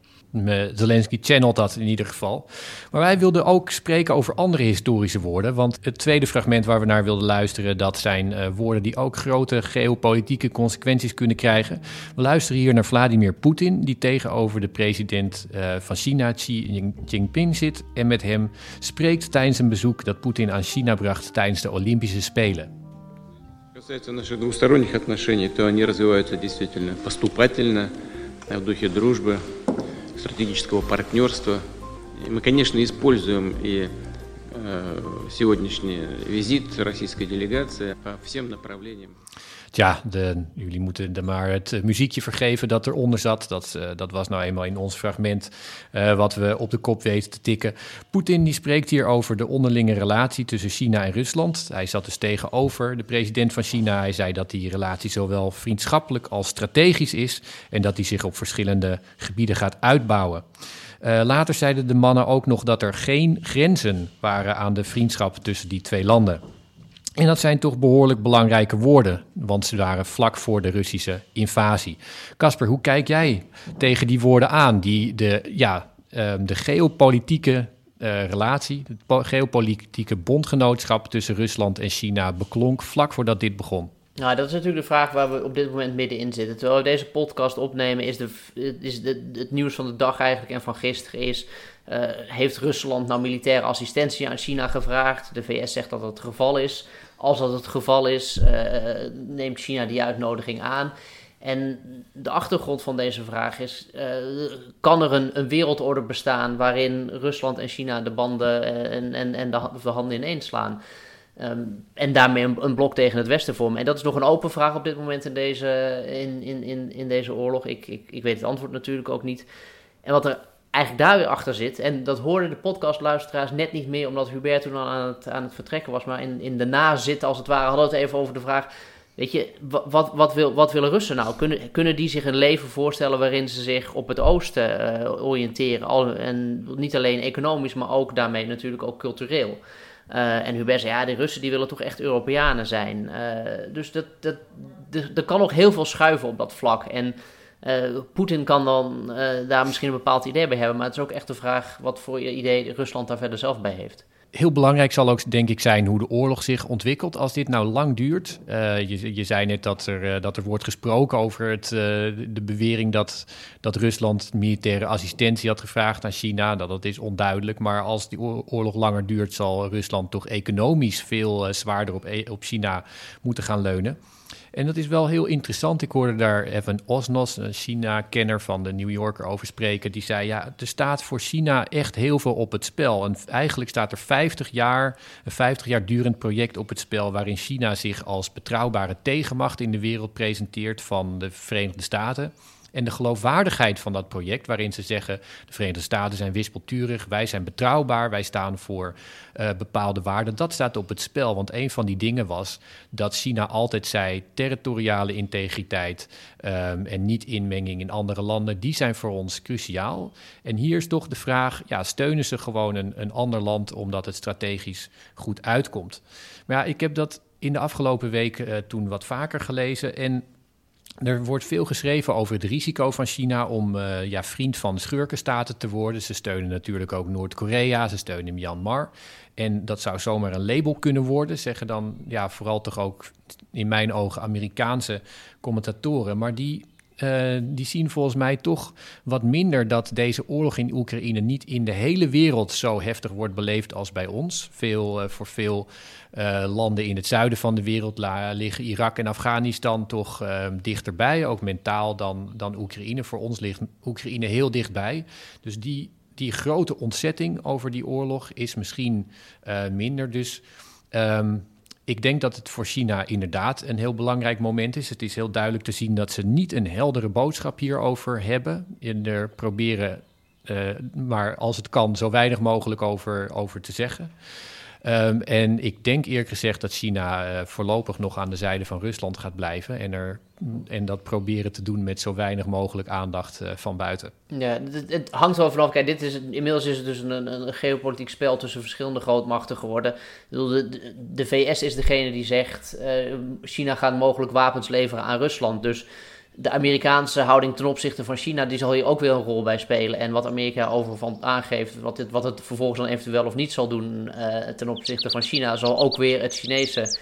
Zelensky channelt dat in ieder geval. Maar wij wilden ook spreken over andere historische woorden. Want het tweede fragment waar we naar wilden luisteren, dat zijn uh, woorden die ook grote geopolitieke consequenties kunnen krijgen. We luisteren hier naar Vladimir Poetin, die tegenover de president uh, van China, Xi Jinping, zit. En met hem spreekt tijdens een bezoek dat Poetin aan China bracht tijdens de Olympische Spelen. касается наших двусторонних отношений, то они развиваются действительно поступательно, в духе дружбы, стратегического партнерства. И мы, конечно, используем и э, сегодняшний визит российской делегации по всем направлениям. De, jullie moeten er maar het muziekje vergeven dat eronder zat. Dat, uh, dat was nou eenmaal in ons fragment uh, wat we op de kop weten te tikken. Poetin die spreekt hier over de onderlinge relatie tussen China en Rusland. Hij zat dus tegenover de president van China. Hij zei dat die relatie zowel vriendschappelijk als strategisch is en dat die zich op verschillende gebieden gaat uitbouwen. Later zeiden de mannen ook nog dat er geen grenzen waren aan de vriendschap tussen die twee landen. En dat zijn toch behoorlijk belangrijke woorden, want ze waren vlak voor de Russische invasie. Casper, hoe kijk jij tegen die woorden aan, die de, ja, um, de geopolitieke uh, relatie, het geopolitieke bondgenootschap tussen Rusland en China beklonk vlak voordat dit begon? Nou, dat is natuurlijk de vraag waar we op dit moment middenin zitten. Terwijl we deze podcast opnemen, is, de, is de, het nieuws van de dag eigenlijk en van gisteren is... Uh, heeft Rusland nou militaire assistentie aan China gevraagd? De VS zegt dat dat het geval is. Als dat het geval is, uh, neemt China die uitnodiging aan. En de achtergrond van deze vraag is: uh, kan er een, een, wereldorde bestaan waarin Rusland en China de banden en, en, en de, de handen ineens slaan? Um, en daarmee een, een, blok tegen het Westen vormen. En dat is nog een open vraag op dit moment in deze, in, in, in, in deze oorlog. Ik, ik, ik weet het antwoord natuurlijk ook niet. En wat er eigenlijk daar weer achter zit. En dat hoorden de podcastluisteraars net niet meer, omdat Hubert toen al aan het, aan het vertrekken was. Maar in, in de nazit, als het ware, hadden we het even over de vraag. Weet je, wat, wat, wil, wat willen Russen nou? Kunnen, kunnen die zich een leven voorstellen waarin ze zich op het oosten uh, oriënteren? Al, en niet alleen economisch, maar ook daarmee natuurlijk ook cultureel. Uh, en Hubert zei, ja, de Russen die willen toch echt Europeanen zijn. Uh, dus dat, dat, er kan nog heel veel schuiven op dat vlak. En uh, Poetin kan dan uh, daar misschien een bepaald idee bij hebben, maar het is ook echt de vraag wat voor idee Rusland daar verder zelf bij heeft. Heel belangrijk zal ook, denk ik, zijn hoe de oorlog zich ontwikkelt. Als dit nou lang duurt. Uh, je, je, zei net dat er, dat er wordt gesproken over het, de bewering dat, dat Rusland militaire assistentie had gevraagd aan China. Dat, dat is onduidelijk. Maar als die oorlog langer duurt, zal Rusland toch economisch veel zwaarder op, e-, op China moeten gaan leunen. En dat is wel heel interessant. Ik hoorde daar Evan Osnos, een China-kenner van de New Yorker, over spreken. Die zei, ja, er staat voor China echt heel veel op het spel. En eigenlijk staat er 50 jaar, een 50 jaar durend project op het spel... waarin China zich als betrouwbare tegenmacht in de wereld presenteert van de Verenigde Staten... En de geloofwaardigheid van dat project, waarin ze zeggen: de Verenigde Staten zijn wispelturig, wij zijn betrouwbaar, wij staan voor uh, bepaalde waarden, dat staat op het spel. Want een van die dingen was dat China altijd zei: territoriale integriteit um, en niet inmenging in andere landen, die zijn voor ons cruciaal. En hier is toch de vraag: ja, steunen ze gewoon een, ander land omdat het strategisch goed uitkomt? Maar ja, ik heb dat in de afgelopen weken uh, toen wat vaker gelezen. En er wordt veel geschreven over het risico van China om uh, ja, vriend van schurkenstaten te worden. Ze steunen natuurlijk ook Noord-Korea, ze steunen Myanmar. En dat zou zomaar een label kunnen worden, zeggen dan ja, vooral toch ook in mijn ogen Amerikaanse commentatoren. Maar die uh, die zien volgens mij toch wat minder dat deze oorlog in Oekraïne niet in de hele wereld zo heftig wordt beleefd als bij ons. Veel, uh, voor veel uh, landen in het zuiden van de wereld liggen Irak en Afghanistan toch dichterbij, ook mentaal dan, dan Oekraïne. Voor ons ligt Oekraïne heel dichtbij. Dus die, die grote ontzetting over die oorlog is misschien minder. Dus. Um, ik denk dat het voor China inderdaad een heel belangrijk moment is. Het is heel duidelijk te zien dat ze niet een heldere boodschap hierover hebben. En er proberen, uh, maar als het kan, zo weinig mogelijk over, over te zeggen. Um, en ik denk eerlijk gezegd dat China uh, voorlopig nog aan de zijde van Rusland gaat blijven. En, er, en dat proberen te doen met zo weinig mogelijk aandacht uh, van buiten. Ja, het, hangt wel vanaf. Kijk, dit is, inmiddels is het dus een, een geopolitiek spel tussen verschillende grootmachten geworden. De, de, VS is degene die zegt: uh, China gaat mogelijk wapens leveren aan Rusland. Dus de Amerikaanse houding ten opzichte van China, die zal hier ook weer een rol bij spelen. En wat Amerika over van aangeeft, wat het, wat het vervolgens dan eventueel of niet zal doen uh, ten opzichte van China, zal ook weer het Chinese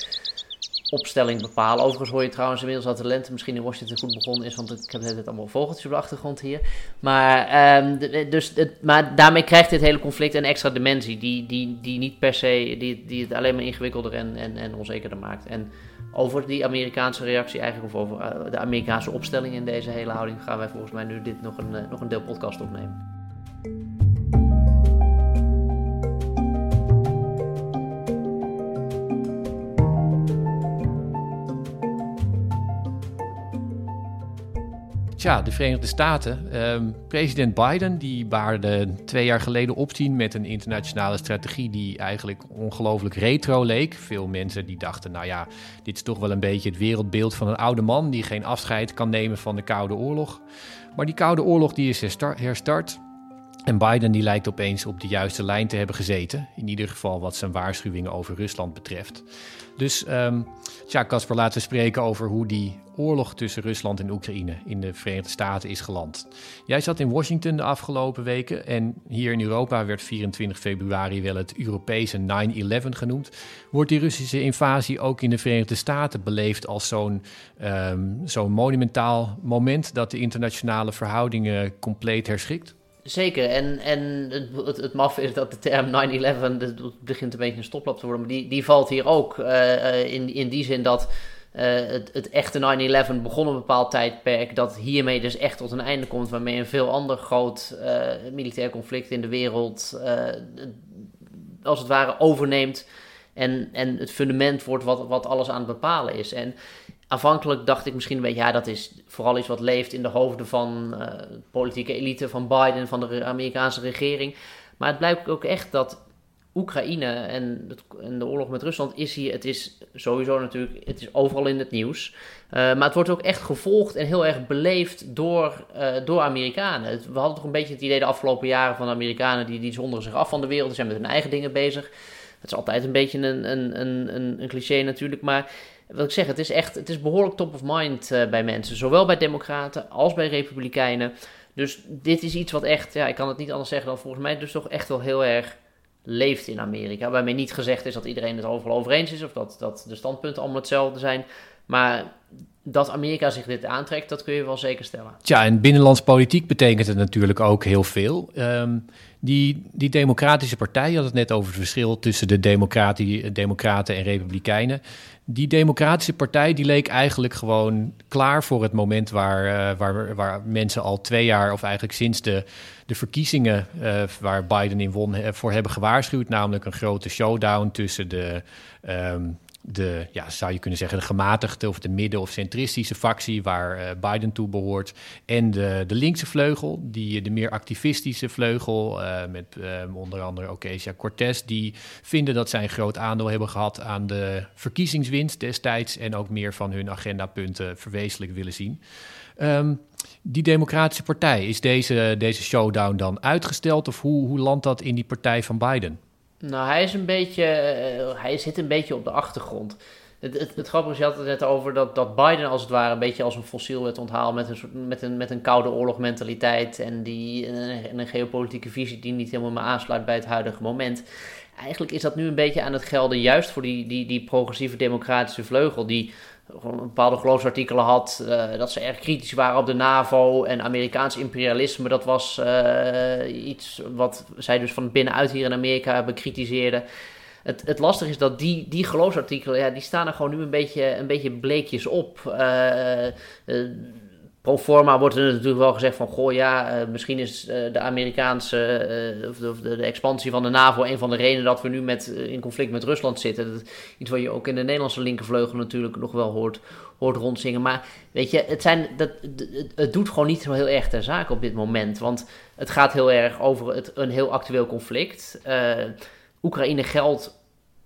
opstelling bepalen. Overigens hoor je trouwens inmiddels dat de lente misschien in Washington goed begonnen is, want ik heb het allemaal vogeltjes op de achtergrond hier. Maar, um, dus het, maar daarmee krijgt dit hele conflict een extra dimensie, die, die, die niet per se, die, die het alleen maar ingewikkelder en, en, en onzekerder maakt. En over die Amerikaanse reactie eigenlijk, of over uh, de Amerikaanse opstelling in deze hele houding, gaan wij volgens mij nu dit nog een, uh, nog een deel podcast opnemen. Tja, de Verenigde Staten. Um, president Biden die baarde twee jaar geleden opzien met een internationale strategie die eigenlijk ongelooflijk retro leek. Veel mensen die dachten, nou ja, dit is toch wel een beetje het wereldbeeld van een oude man die geen afscheid kan nemen van de Koude Oorlog. Maar die Koude Oorlog die is herstart. En Biden die lijkt opeens op de juiste lijn te hebben gezeten. In ieder geval wat zijn waarschuwingen over Rusland betreft. Dus um, tja, Casper, laten we spreken over hoe die oorlog tussen Rusland en Oekraïne in de Verenigde Staten is geland. Jij zat in Washington de afgelopen weken en hier in Europa werd 24 februari wel het Europese 9-11 genoemd. Wordt die Russische invasie ook in de Verenigde Staten beleefd als zo'n um, zo'n monumentaal moment dat de internationale verhoudingen compleet herschikt? Zeker, en, en het, het, maf is dat de term 9-11, dat begint een beetje een stoplap te worden, maar die, die valt hier ook uh, in, in die zin dat uh, het, het, echte 9-11 begon een bepaald tijdperk, dat hiermee dus echt tot een einde komt, waarmee een veel ander groot militair conflict in de wereld als het ware overneemt en, en het fundament wordt wat, wat alles aan het bepalen is. En aanvankelijk dacht ik misschien een beetje, ja, dat is vooral iets wat leeft in de hoofden van uh, de politieke elite, van Biden, van de Amerikaanse regering. Maar het blijkt ook echt dat Oekraïne en, en, de oorlog met Rusland is hier, het is sowieso natuurlijk, het is overal in het nieuws. Uh, maar het wordt ook echt gevolgd en heel erg beleefd door, uh, door Amerikanen. We hadden toch een beetje het idee de afgelopen jaren van Amerikanen, die, die zonderen zich af van de wereld, zijn met hun eigen dingen bezig. Het is altijd een beetje een, een, een, een cliché natuurlijk, maar wat ik zeg, het is echt, het is behoorlijk top of mind uh, bij mensen. Zowel bij democraten als bij republikeinen. Dus dit is iets wat echt, ja, ik kan het niet anders zeggen dan volgens mij dus toch echt wel heel erg leeft in Amerika. Waarmee niet gezegd is dat iedereen het overal over eens is of dat, dat de standpunten allemaal hetzelfde zijn. Maar dat Amerika zich dit aantrekt, dat kun je wel zeker stellen. Tja, en binnenlands politiek betekent het natuurlijk ook heel veel. Um, die, die Democratische Partij, je had het net over het verschil tussen de Democraten en Republikeinen. Die Democratische Partij die leek eigenlijk gewoon klaar voor het moment waar, uh, waar, waar mensen al twee jaar, of eigenlijk sinds de, de verkiezingen uh, waar Biden in won, voor hebben gewaarschuwd. Namelijk een grote showdown tussen de. Um, de, ja, zou je kunnen zeggen, de gematigde of de midden- of centristische factie waar uh, Biden toe behoort. En de, de linkse vleugel, die, de meer activistische vleugel, uh, met uh, onder andere Ocasio Cortez, die vinden dat zij een groot aandeel hebben gehad aan de verkiezingswinst destijds en ook meer van hun agendapunten verwezenlijk willen zien. Um, die Democratische Partij, is deze, deze showdown dan uitgesteld of hoe, hoe landt dat in die partij van Biden? Nou, hij is een beetje, uh, hij zit een beetje op de achtergrond. Het, het, het grappige is, je had het net over dat, dat Biden als het ware een beetje als een fossiel werd onthaald met een, soort, met een, met een koude oorlogmentaliteit en, die, en een geopolitieke visie die niet helemaal meer aansluit bij het huidige moment. Eigenlijk is dat nu een beetje aan het gelden, juist voor die, die, die progressieve democratische vleugel, die gewoon bepaalde geloofsartikelen had. Uh, dat ze erg kritisch waren op de NAVO en Amerikaans imperialisme. Dat was uh, iets wat zij dus van binnenuit hier in Amerika bekritiseerden. Het, het lastige is dat die, die geloofsartikelen, ja, die staan er gewoon nu een beetje, een beetje bleekjes op. Uh, pro forma wordt er natuurlijk wel gezegd van, goh ja, uh, misschien is uh, de Amerikaanse, uh, of, de, de, expansie van de NAVO een van de redenen dat we nu met, in conflict met Rusland zitten. Dat, iets wat je ook in de Nederlandse linkervleugel natuurlijk nog wel hoort, hoort rondzingen. Maar weet je, het, zijn, dat, het, het doet gewoon niet zo heel erg ter zake op dit moment. Want het gaat heel erg over het, een heel actueel conflict. Oekraïne geldt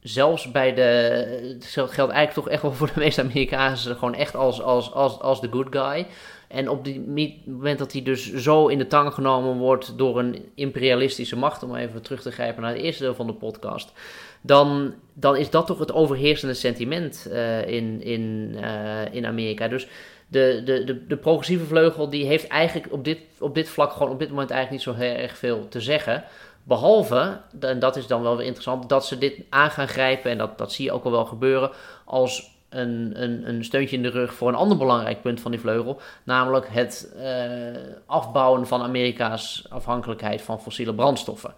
zelfs bij de. Het geldt eigenlijk toch echt wel voor de meeste Amerikanen. gewoon echt als, als, als, als de good guy. En op het moment dat hij dus zo in de tang genomen wordt door een imperialistische macht, om even terug te grijpen naar het eerste deel van de podcast, dan, dan is dat toch het overheersende sentiment uh, in, in, uh, in Amerika. Dus de, de, de, de, progressieve vleugel die heeft eigenlijk op dit, op dit vlak gewoon op dit moment eigenlijk niet zo heel erg veel te zeggen. Behalve, en dat is dan wel weer interessant, dat ze dit aan gaan grijpen, en dat, dat zie je ook al wel gebeuren, als een, een, een steuntje in de rug voor een ander belangrijk punt van die vleugel. Namelijk het uh, afbouwen van Amerika's afhankelijkheid van fossiele brandstoffen.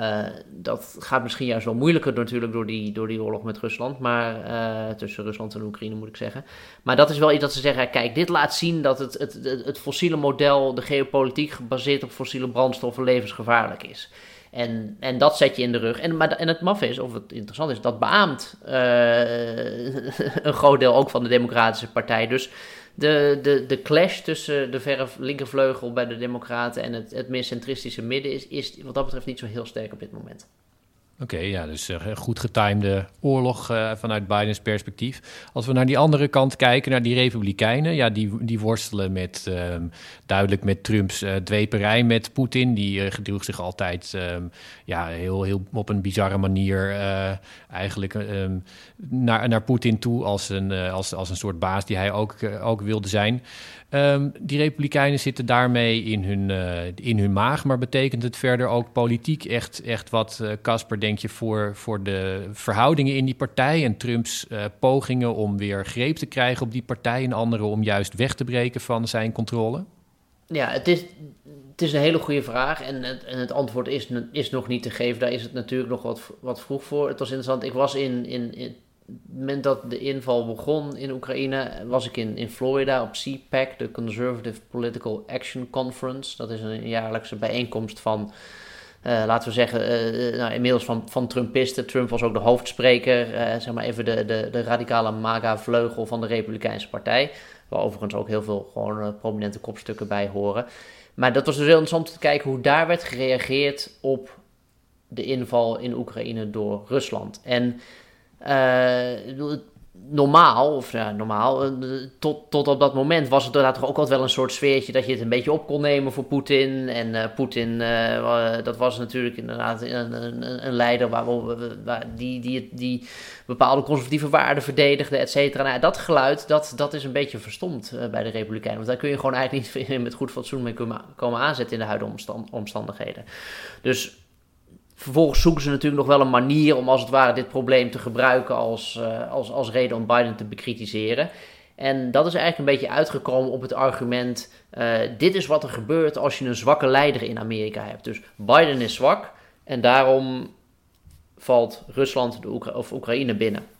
Uh, dat gaat misschien juist wel moeilijker natuurlijk door die, door die oorlog met Rusland. Maar uh, tussen Rusland en Oekraïne moet ik zeggen. Maar dat is wel iets dat ze zeggen. Kijk, dit laat zien dat het, het, het fossiele model, de geopolitiek gebaseerd op fossiele brandstoffen, levensgevaarlijk is. En, en dat zet je in de rug. En, maar, en het maf is, of het interessant is, dat beaamt uh, een groot deel ook van de Democratische Partij. Dus de, de, de clash tussen de verre linkervleugel bij de Democraten en het, het meer centristische midden is, is wat dat betreft niet zo heel sterk op dit moment. Oké, ja, dus uh, goed getimede oorlog uh, vanuit Bidens perspectief. Als we naar die andere kant kijken, naar die Republikeinen, ja, die, die worstelen met uh, duidelijk met Trumps uh, dweperij met Poetin. Die gedroeg zich altijd ehm, ja, heel, heel op een bizarre manier eigenlijk ehm, naar, naar Poetin toe als een, als, als een soort baas die hij ook, ook wilde zijn. Um, die Republikeinen zitten daarmee in hun, uh, in hun maag. Maar betekent het verder ook politiek echt, echt wat, Casper, denk je, voor, voor de verhoudingen in die partij en Trumps pogingen om weer greep te krijgen op die partij en anderen om juist weg te breken van zijn controle? Ja, het is, het is een hele goede vraag en het, en het antwoord is, is nog niet te geven. Daar is het natuurlijk nog wat, wat vroeg voor. Het was interessant, ik was in, in, in moment dat de inval begon in Oekraïne, was ik in, in Florida op CPAC, de Conservative Political Action Conference. Dat is een jaarlijkse bijeenkomst van, uh, laten we zeggen, uh, nou, inmiddels van, van Trumpisten. Trump was ook de hoofdspreker, zeg maar even de, de, de radicale MAGA-vleugel van de Republikeinse Partij. Waar overigens ook heel veel gewoon prominente kopstukken bij horen. Maar dat was dus heel interessant te kijken hoe daar werd gereageerd op de inval in Oekraïne door Rusland. En normaal, of normaal, uh, tot, tot op dat moment was het inderdaad ook altijd wel een soort sfeertje dat je het een beetje op kon nemen voor Poetin. En uh, Poetin, dat was natuurlijk inderdaad een, een, leider waar we, die, die, die bepaalde conservatieve waarden verdedigde, et cetera. Nou, dat geluid, dat, dat is een beetje verstomd bij de Republikeinen. Want daar kun je gewoon eigenlijk niet met goed fatsoen mee komen aanzetten in de huidige omstandigheden. Dus Vervolgens zoeken ze natuurlijk nog wel een manier om als het ware dit probleem te gebruiken als, uh, als, als reden om Biden te bekritiseren. En dat is eigenlijk een beetje uitgekomen op het argument: uh, dit is wat er gebeurt als je een zwakke leider in Amerika hebt. Dus Biden is zwak en daarom valt Rusland de Oekra of Oekraïne binnen.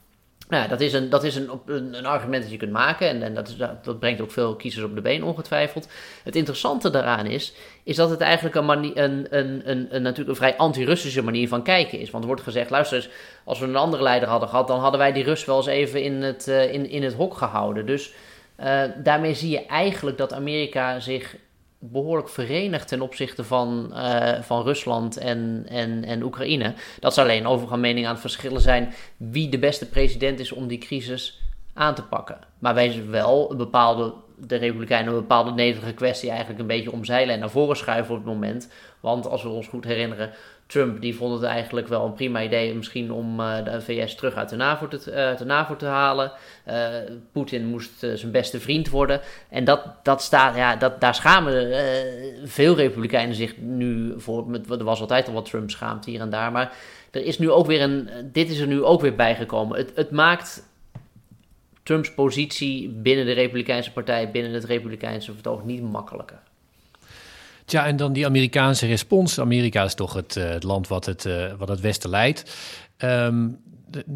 Nou ja, dat is, een, dat is een, een, argument dat je kunt maken en, en dat, dat brengt ook veel kiezers op de been, ongetwijfeld. Het interessante daaraan is, is dat het eigenlijk een, een, een, een, natuurlijk een vrij anti-Russische manier van kijken is. Want er wordt gezegd, luister eens, als we een andere leider hadden gehad, dan hadden wij die Rus wel eens even in het, uh, in, in het hok gehouden. Dus uh, daarmee zie je eigenlijk dat Amerika zich behoorlijk verenigd ten opzichte van, uh, van Rusland en, en, en Oekraïne. Dat ze alleen overal mening aan het verschillen zijn wie de beste president is om die crisis aan te pakken. Maar wij zijn wel een bepaalde, de Republikeinen een bepaalde nederige kwestie eigenlijk een beetje omzeilen en naar voren schuiven op het moment. Want als we ons goed herinneren, Trump die vond het eigenlijk wel een prima idee misschien om uh, de VS terug uit de NAVO te, uh, de te halen. Uh, Poetin moest zijn beste vriend worden. En dat, dat staat, ja, dat, daar schamen veel Republikeinen zich nu voor. Er was altijd al wat Trump schaamt hier en daar. Maar er is nu ook weer een, dit is er nu ook weer bijgekomen. Het, het maakt Trumps positie binnen de Republikeinse partij, binnen het Republikeinse vertoog niet makkelijker. Tja, en dan die Amerikaanse respons. Amerika is toch het, uh, het land wat het, uh, wat het Westen leidt. Um,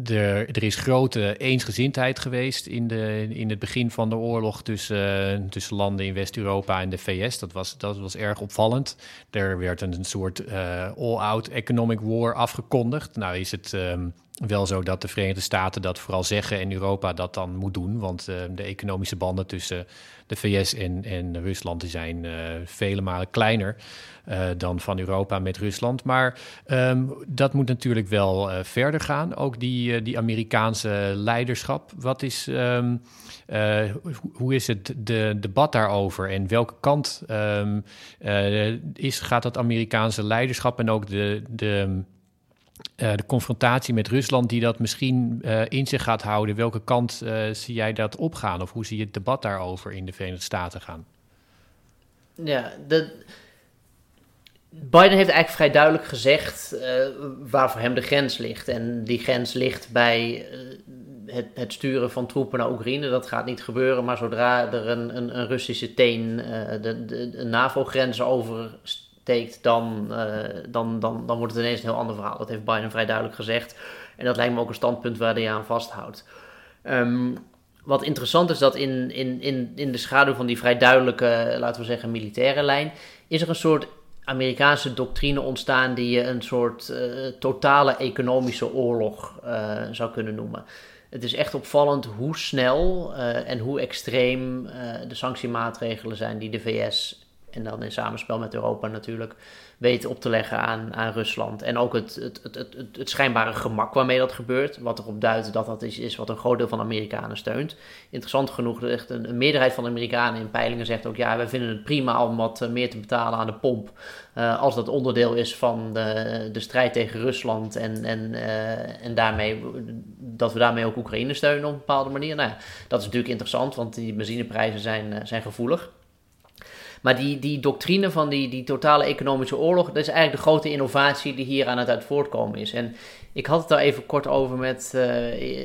er, is grote eensgezindheid geweest in, de, in het begin van de oorlog tussen, uh, tussen landen in West-Europa en de VS. Dat was, dat was erg opvallend. Er werd een, soort all-out economic war afgekondigd. Nou is het um, wel zo dat de Verenigde Staten dat vooral zeggen en Europa dat dan moet doen. Want uh, de economische banden tussen de VS en, en Rusland zijn uh, vele malen kleiner uh, dan van Europa met Rusland. Maar um, dat moet natuurlijk wel verder gaan. Ook die, die Amerikaanse leiderschap. Wat is, um, hoe is het de debat daarover en welke kant um, is, gaat dat Amerikaanse leiderschap en ook de. de uh, de confrontatie met Rusland, die dat misschien uh, in zich gaat houden. Welke kant uh, zie jij dat opgaan? Of hoe zie je het debat daarover in de Verenigde Staten gaan? Ja, de... Biden heeft eigenlijk vrij duidelijk gezegd waar voor hem de grens ligt. En die grens ligt bij het, het, sturen van troepen naar Oekraïne. Dat gaat niet gebeuren, maar zodra er een, een, een Russische teen de, de, de NAVO-grens over steekt, dan, uh, dan, dan, dan wordt het ineens een heel ander verhaal. Dat heeft Biden vrij duidelijk gezegd. En dat lijkt me ook een standpunt waar hij aan vasthoudt. Um, wat interessant is dat in, in, in, in de schaduw van die vrij duidelijke, laten we zeggen, militaire lijn, is er een soort Amerikaanse doctrine ontstaan die je een soort uh, totale economische oorlog uh, zou kunnen noemen. Het is echt opvallend hoe snel en hoe extreem de sanctiemaatregelen zijn die de VS en dan in samenspel met Europa natuurlijk weten op te leggen aan, aan Rusland. En ook het, het, het, het, het schijnbare gemak waarmee dat gebeurt, wat erop duidt dat dat is, is wat een groot deel van de Amerikanen steunt. Interessant genoeg, echt een, meerderheid van de Amerikanen in peilingen zegt ook, ja, wij vinden het prima om wat meer te betalen aan de pomp, uh, als dat onderdeel is van de, de strijd tegen Rusland en, en, uh, en daarmee, dat we daarmee ook Oekraïne steunen op een bepaalde manier. Nou ja, dat is natuurlijk interessant, want die benzineprijzen zijn, zijn gevoelig. Maar die, die doctrine van die, die totale economische oorlog, dat is eigenlijk de grote innovatie die hier aan het uit voortkomen is. En ik had het daar even kort over met uh,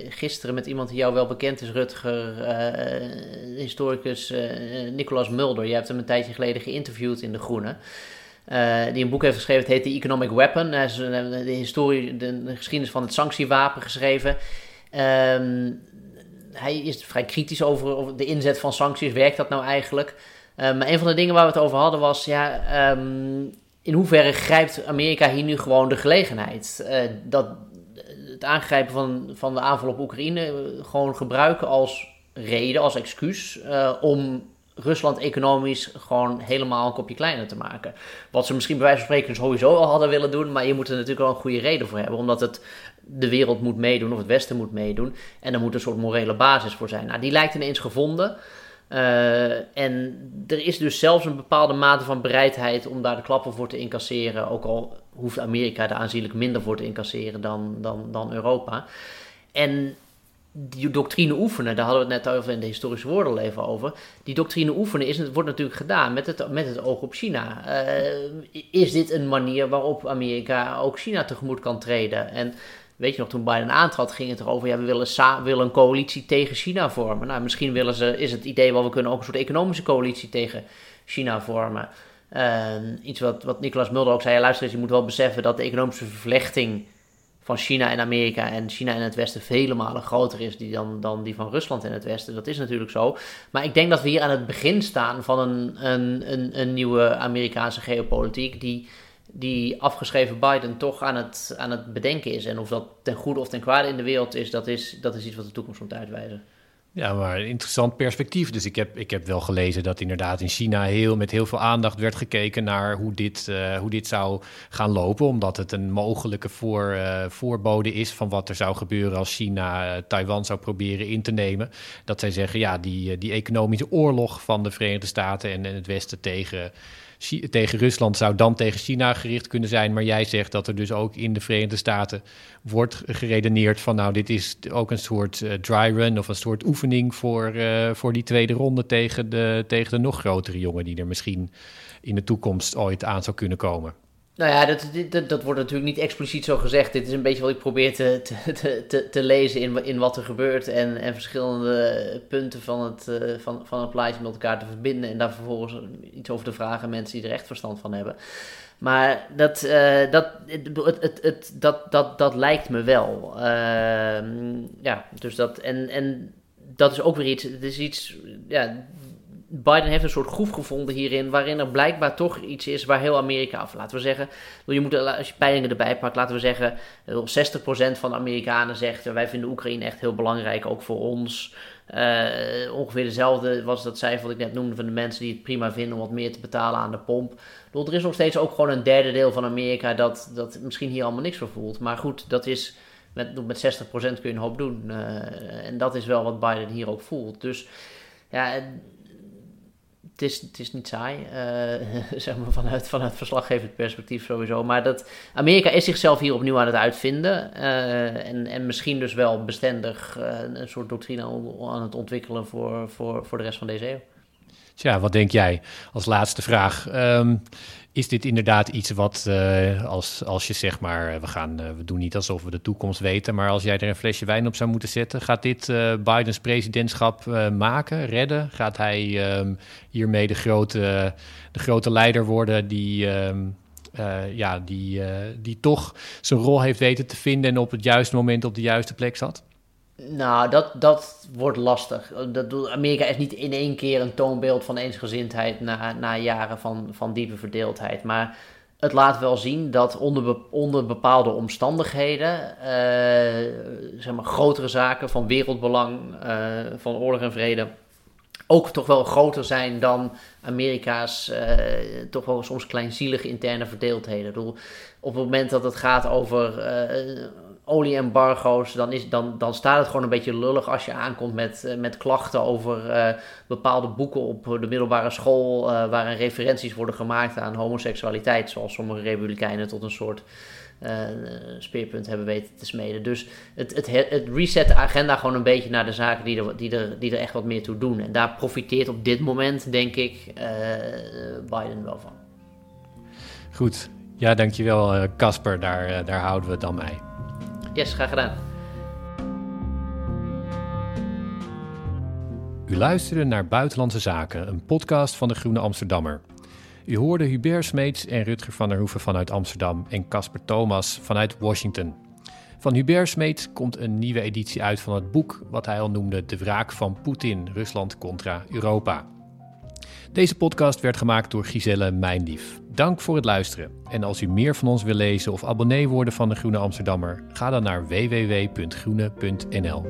gisteren met iemand die jou wel bekend is, Rutger, uh, historicus uh, Nicolas Mulder. Je hebt hem een tijdje geleden geïnterviewd in De Groene. die een boek heeft geschreven, het heet The Economic Weapon. Hij heeft de, de, de, geschiedenis van het sanctiewapen geschreven. Um, hij is vrij kritisch over, over de inzet van sancties. Werkt dat nou eigenlijk? Um, een van de dingen waar we het over hadden was, ja, um, in hoeverre grijpt Amerika hier nu gewoon de gelegenheid? Uh, dat het aangrijpen van, van de aanval op Oekraïne gewoon gebruiken als reden, als excuus om Rusland economisch gewoon helemaal een kopje kleiner te maken. Wat ze misschien bij wijze van spreken sowieso al hadden willen doen, maar je moet er natuurlijk wel een goede reden voor hebben, omdat het de wereld moet meedoen of het Westen moet meedoen en er moet een soort morele basis voor zijn. Nou, die lijkt ineens gevonden. Uh, en er is dus zelfs een bepaalde mate van bereidheid om daar de klappen voor te incasseren. Ook al hoeft Amerika daar aanzienlijk minder voor te incasseren dan, dan, dan Europa. En die doctrine oefenen, daar hadden we het net over in de historische woorden even over. Die doctrine oefenen is, wordt natuurlijk gedaan met het, met het oog op China. Uh, is dit een manier waarop Amerika ook China tegemoet kan treden? En Weet je nog, toen Biden aantrad, ging het erover, ja, we willen, willen een coalitie tegen China vormen. Nou, misschien willen ze, is het idee wel, we kunnen ook een soort economische coalitie tegen China vormen. Uh, iets wat, wat Nicolas Mulder ook zei, ja, luister eens, je moet wel beseffen dat de economische vervlechting van China en Amerika en China en het Westen vele malen groter is die dan, dan die van Rusland en het Westen. Dat is natuurlijk zo. Maar ik denk dat we hier aan het begin staan van een, een, een, een nieuwe Amerikaanse geopolitiek die, die afgeschreven Biden toch aan het, aan het bedenken is. En of dat ten goede of ten kwade in de wereld is, dat is, dat is iets wat de toekomst moet uitwijzen. Ja, maar een interessant perspectief. Dus ik heb, ik heb wel gelezen dat inderdaad in China heel, met heel veel aandacht werd gekeken naar hoe dit, uh, hoe dit zou gaan lopen. Omdat het een mogelijke voor, uh, voorbode is van wat er zou gebeuren als China uh, Taiwan zou proberen in te nemen. Dat zij zeggen, ja, die, die economische oorlog van de Verenigde Staten en, en het Westen tegen tegen Rusland zou dan tegen China gericht kunnen zijn. Maar jij zegt dat er dus ook in de Verenigde Staten wordt geredeneerd van nou, dit is ook een soort dry run of een soort oefening voor, uh, voor die tweede ronde tegen de, tegen de nog grotere jongen die er misschien in de toekomst ooit aan zou kunnen komen. Nou ja, dat, dat, dat, wordt natuurlijk niet expliciet zo gezegd. Dit is een beetje wat ik probeer te, te, te, te lezen in, in wat er gebeurt. En, en verschillende punten van het, uh, van, van het plaatje met elkaar te verbinden. En daar vervolgens iets over te vragen mensen die er echt verstand van hebben. Maar dat, uh, dat, het, het, het, dat, dat, dat lijkt me wel. Uh, ja, dus dat. En, en dat is ook weer iets. Het is iets. Ja, Biden heeft een soort groef gevonden hierin, waarin er blijkbaar toch iets is waar heel Amerika af. Laten we zeggen, je moet, als je peilingen erbij pakt, laten we zeggen, 60% van de Amerikanen zegt, wij vinden Oekraïne echt heel belangrijk, ook voor ons. Uh, ongeveer dezelfde was dat cijfer wat ik net noemde van de mensen die het prima vinden om wat meer te betalen aan de pomp. er is nog steeds ook gewoon een derde deel van Amerika dat, dat misschien hier allemaal niks voor voelt. Maar goed, dat is met, met 60% kun je een hoop doen. Uh, en dat is wel wat Biden hier ook voelt. Dus ja, het is, het is niet saai, uh, zeg maar vanuit, vanuit verslaggevend perspectief sowieso. Maar dat Amerika is zichzelf hier opnieuw aan het uitvinden. Uh, en, en misschien dus wel bestendig een soort doctrine aan het ontwikkelen voor, voor, voor de rest van deze eeuw. Tja, wat denk jij als laatste vraag? Um, is dit inderdaad iets wat, uh, als, als je zeg maar, we, gaan, uh, we doen niet alsof we de toekomst weten, maar als jij er een flesje wijn op zou moeten zetten, gaat dit Bidens presidentschap maken, redden? Gaat hij um, hiermee de grote, de grote leider worden die, um, ja, die, die toch zijn rol heeft weten te vinden en op het juiste moment op de juiste plek zat? Nou, dat, dat wordt lastig. Dat, Amerika is niet in één keer een toonbeeld van eensgezindheid na, na jaren van, van diepe verdeeldheid. Maar het laat wel zien dat onder, onder bepaalde omstandigheden, uh, zeg maar grotere zaken van wereldbelang, uh, van oorlog en vrede, ook toch wel groter zijn dan Amerika's uh, toch wel soms kleinzielige interne verdeeldheden. Bedoel, op het moment dat het gaat over olieembargo's, dan, is, dan, dan staat het gewoon een beetje lullig als je aankomt met, uh, met klachten over uh, bepaalde boeken op de middelbare school, uh, waarin referenties worden gemaakt aan homoseksualiteit, zoals sommige republikeinen tot een soort speerpunt hebben weten te smeden. Dus het, het, het reset de agenda gewoon een beetje naar de zaken die er, die er, die er echt wat meer toe doen. En daar profiteert op dit moment, denk ik, Biden wel van. Goed. Ja, dankjewel Casper. daar, daar houden we het dan bij. Yes, graag gedaan. U luisterde naar Buitenlandse Zaken, een podcast van de Groene Amsterdammer. U hoorde Hubert Smeets en Rutger van der Hoeven vanuit Amsterdam en Casper Thomas vanuit Washington. Van Hubert Smeets komt een nieuwe editie uit van het boek wat hij al noemde De wraak van Poetin, Rusland contra Europa. Deze podcast werd gemaakt door Giselle Mijndief. Dank voor het luisteren. En als u meer van ons wil lezen of abonnee worden van de Groene Amsterdammer, ga dan naar www.groene.nl.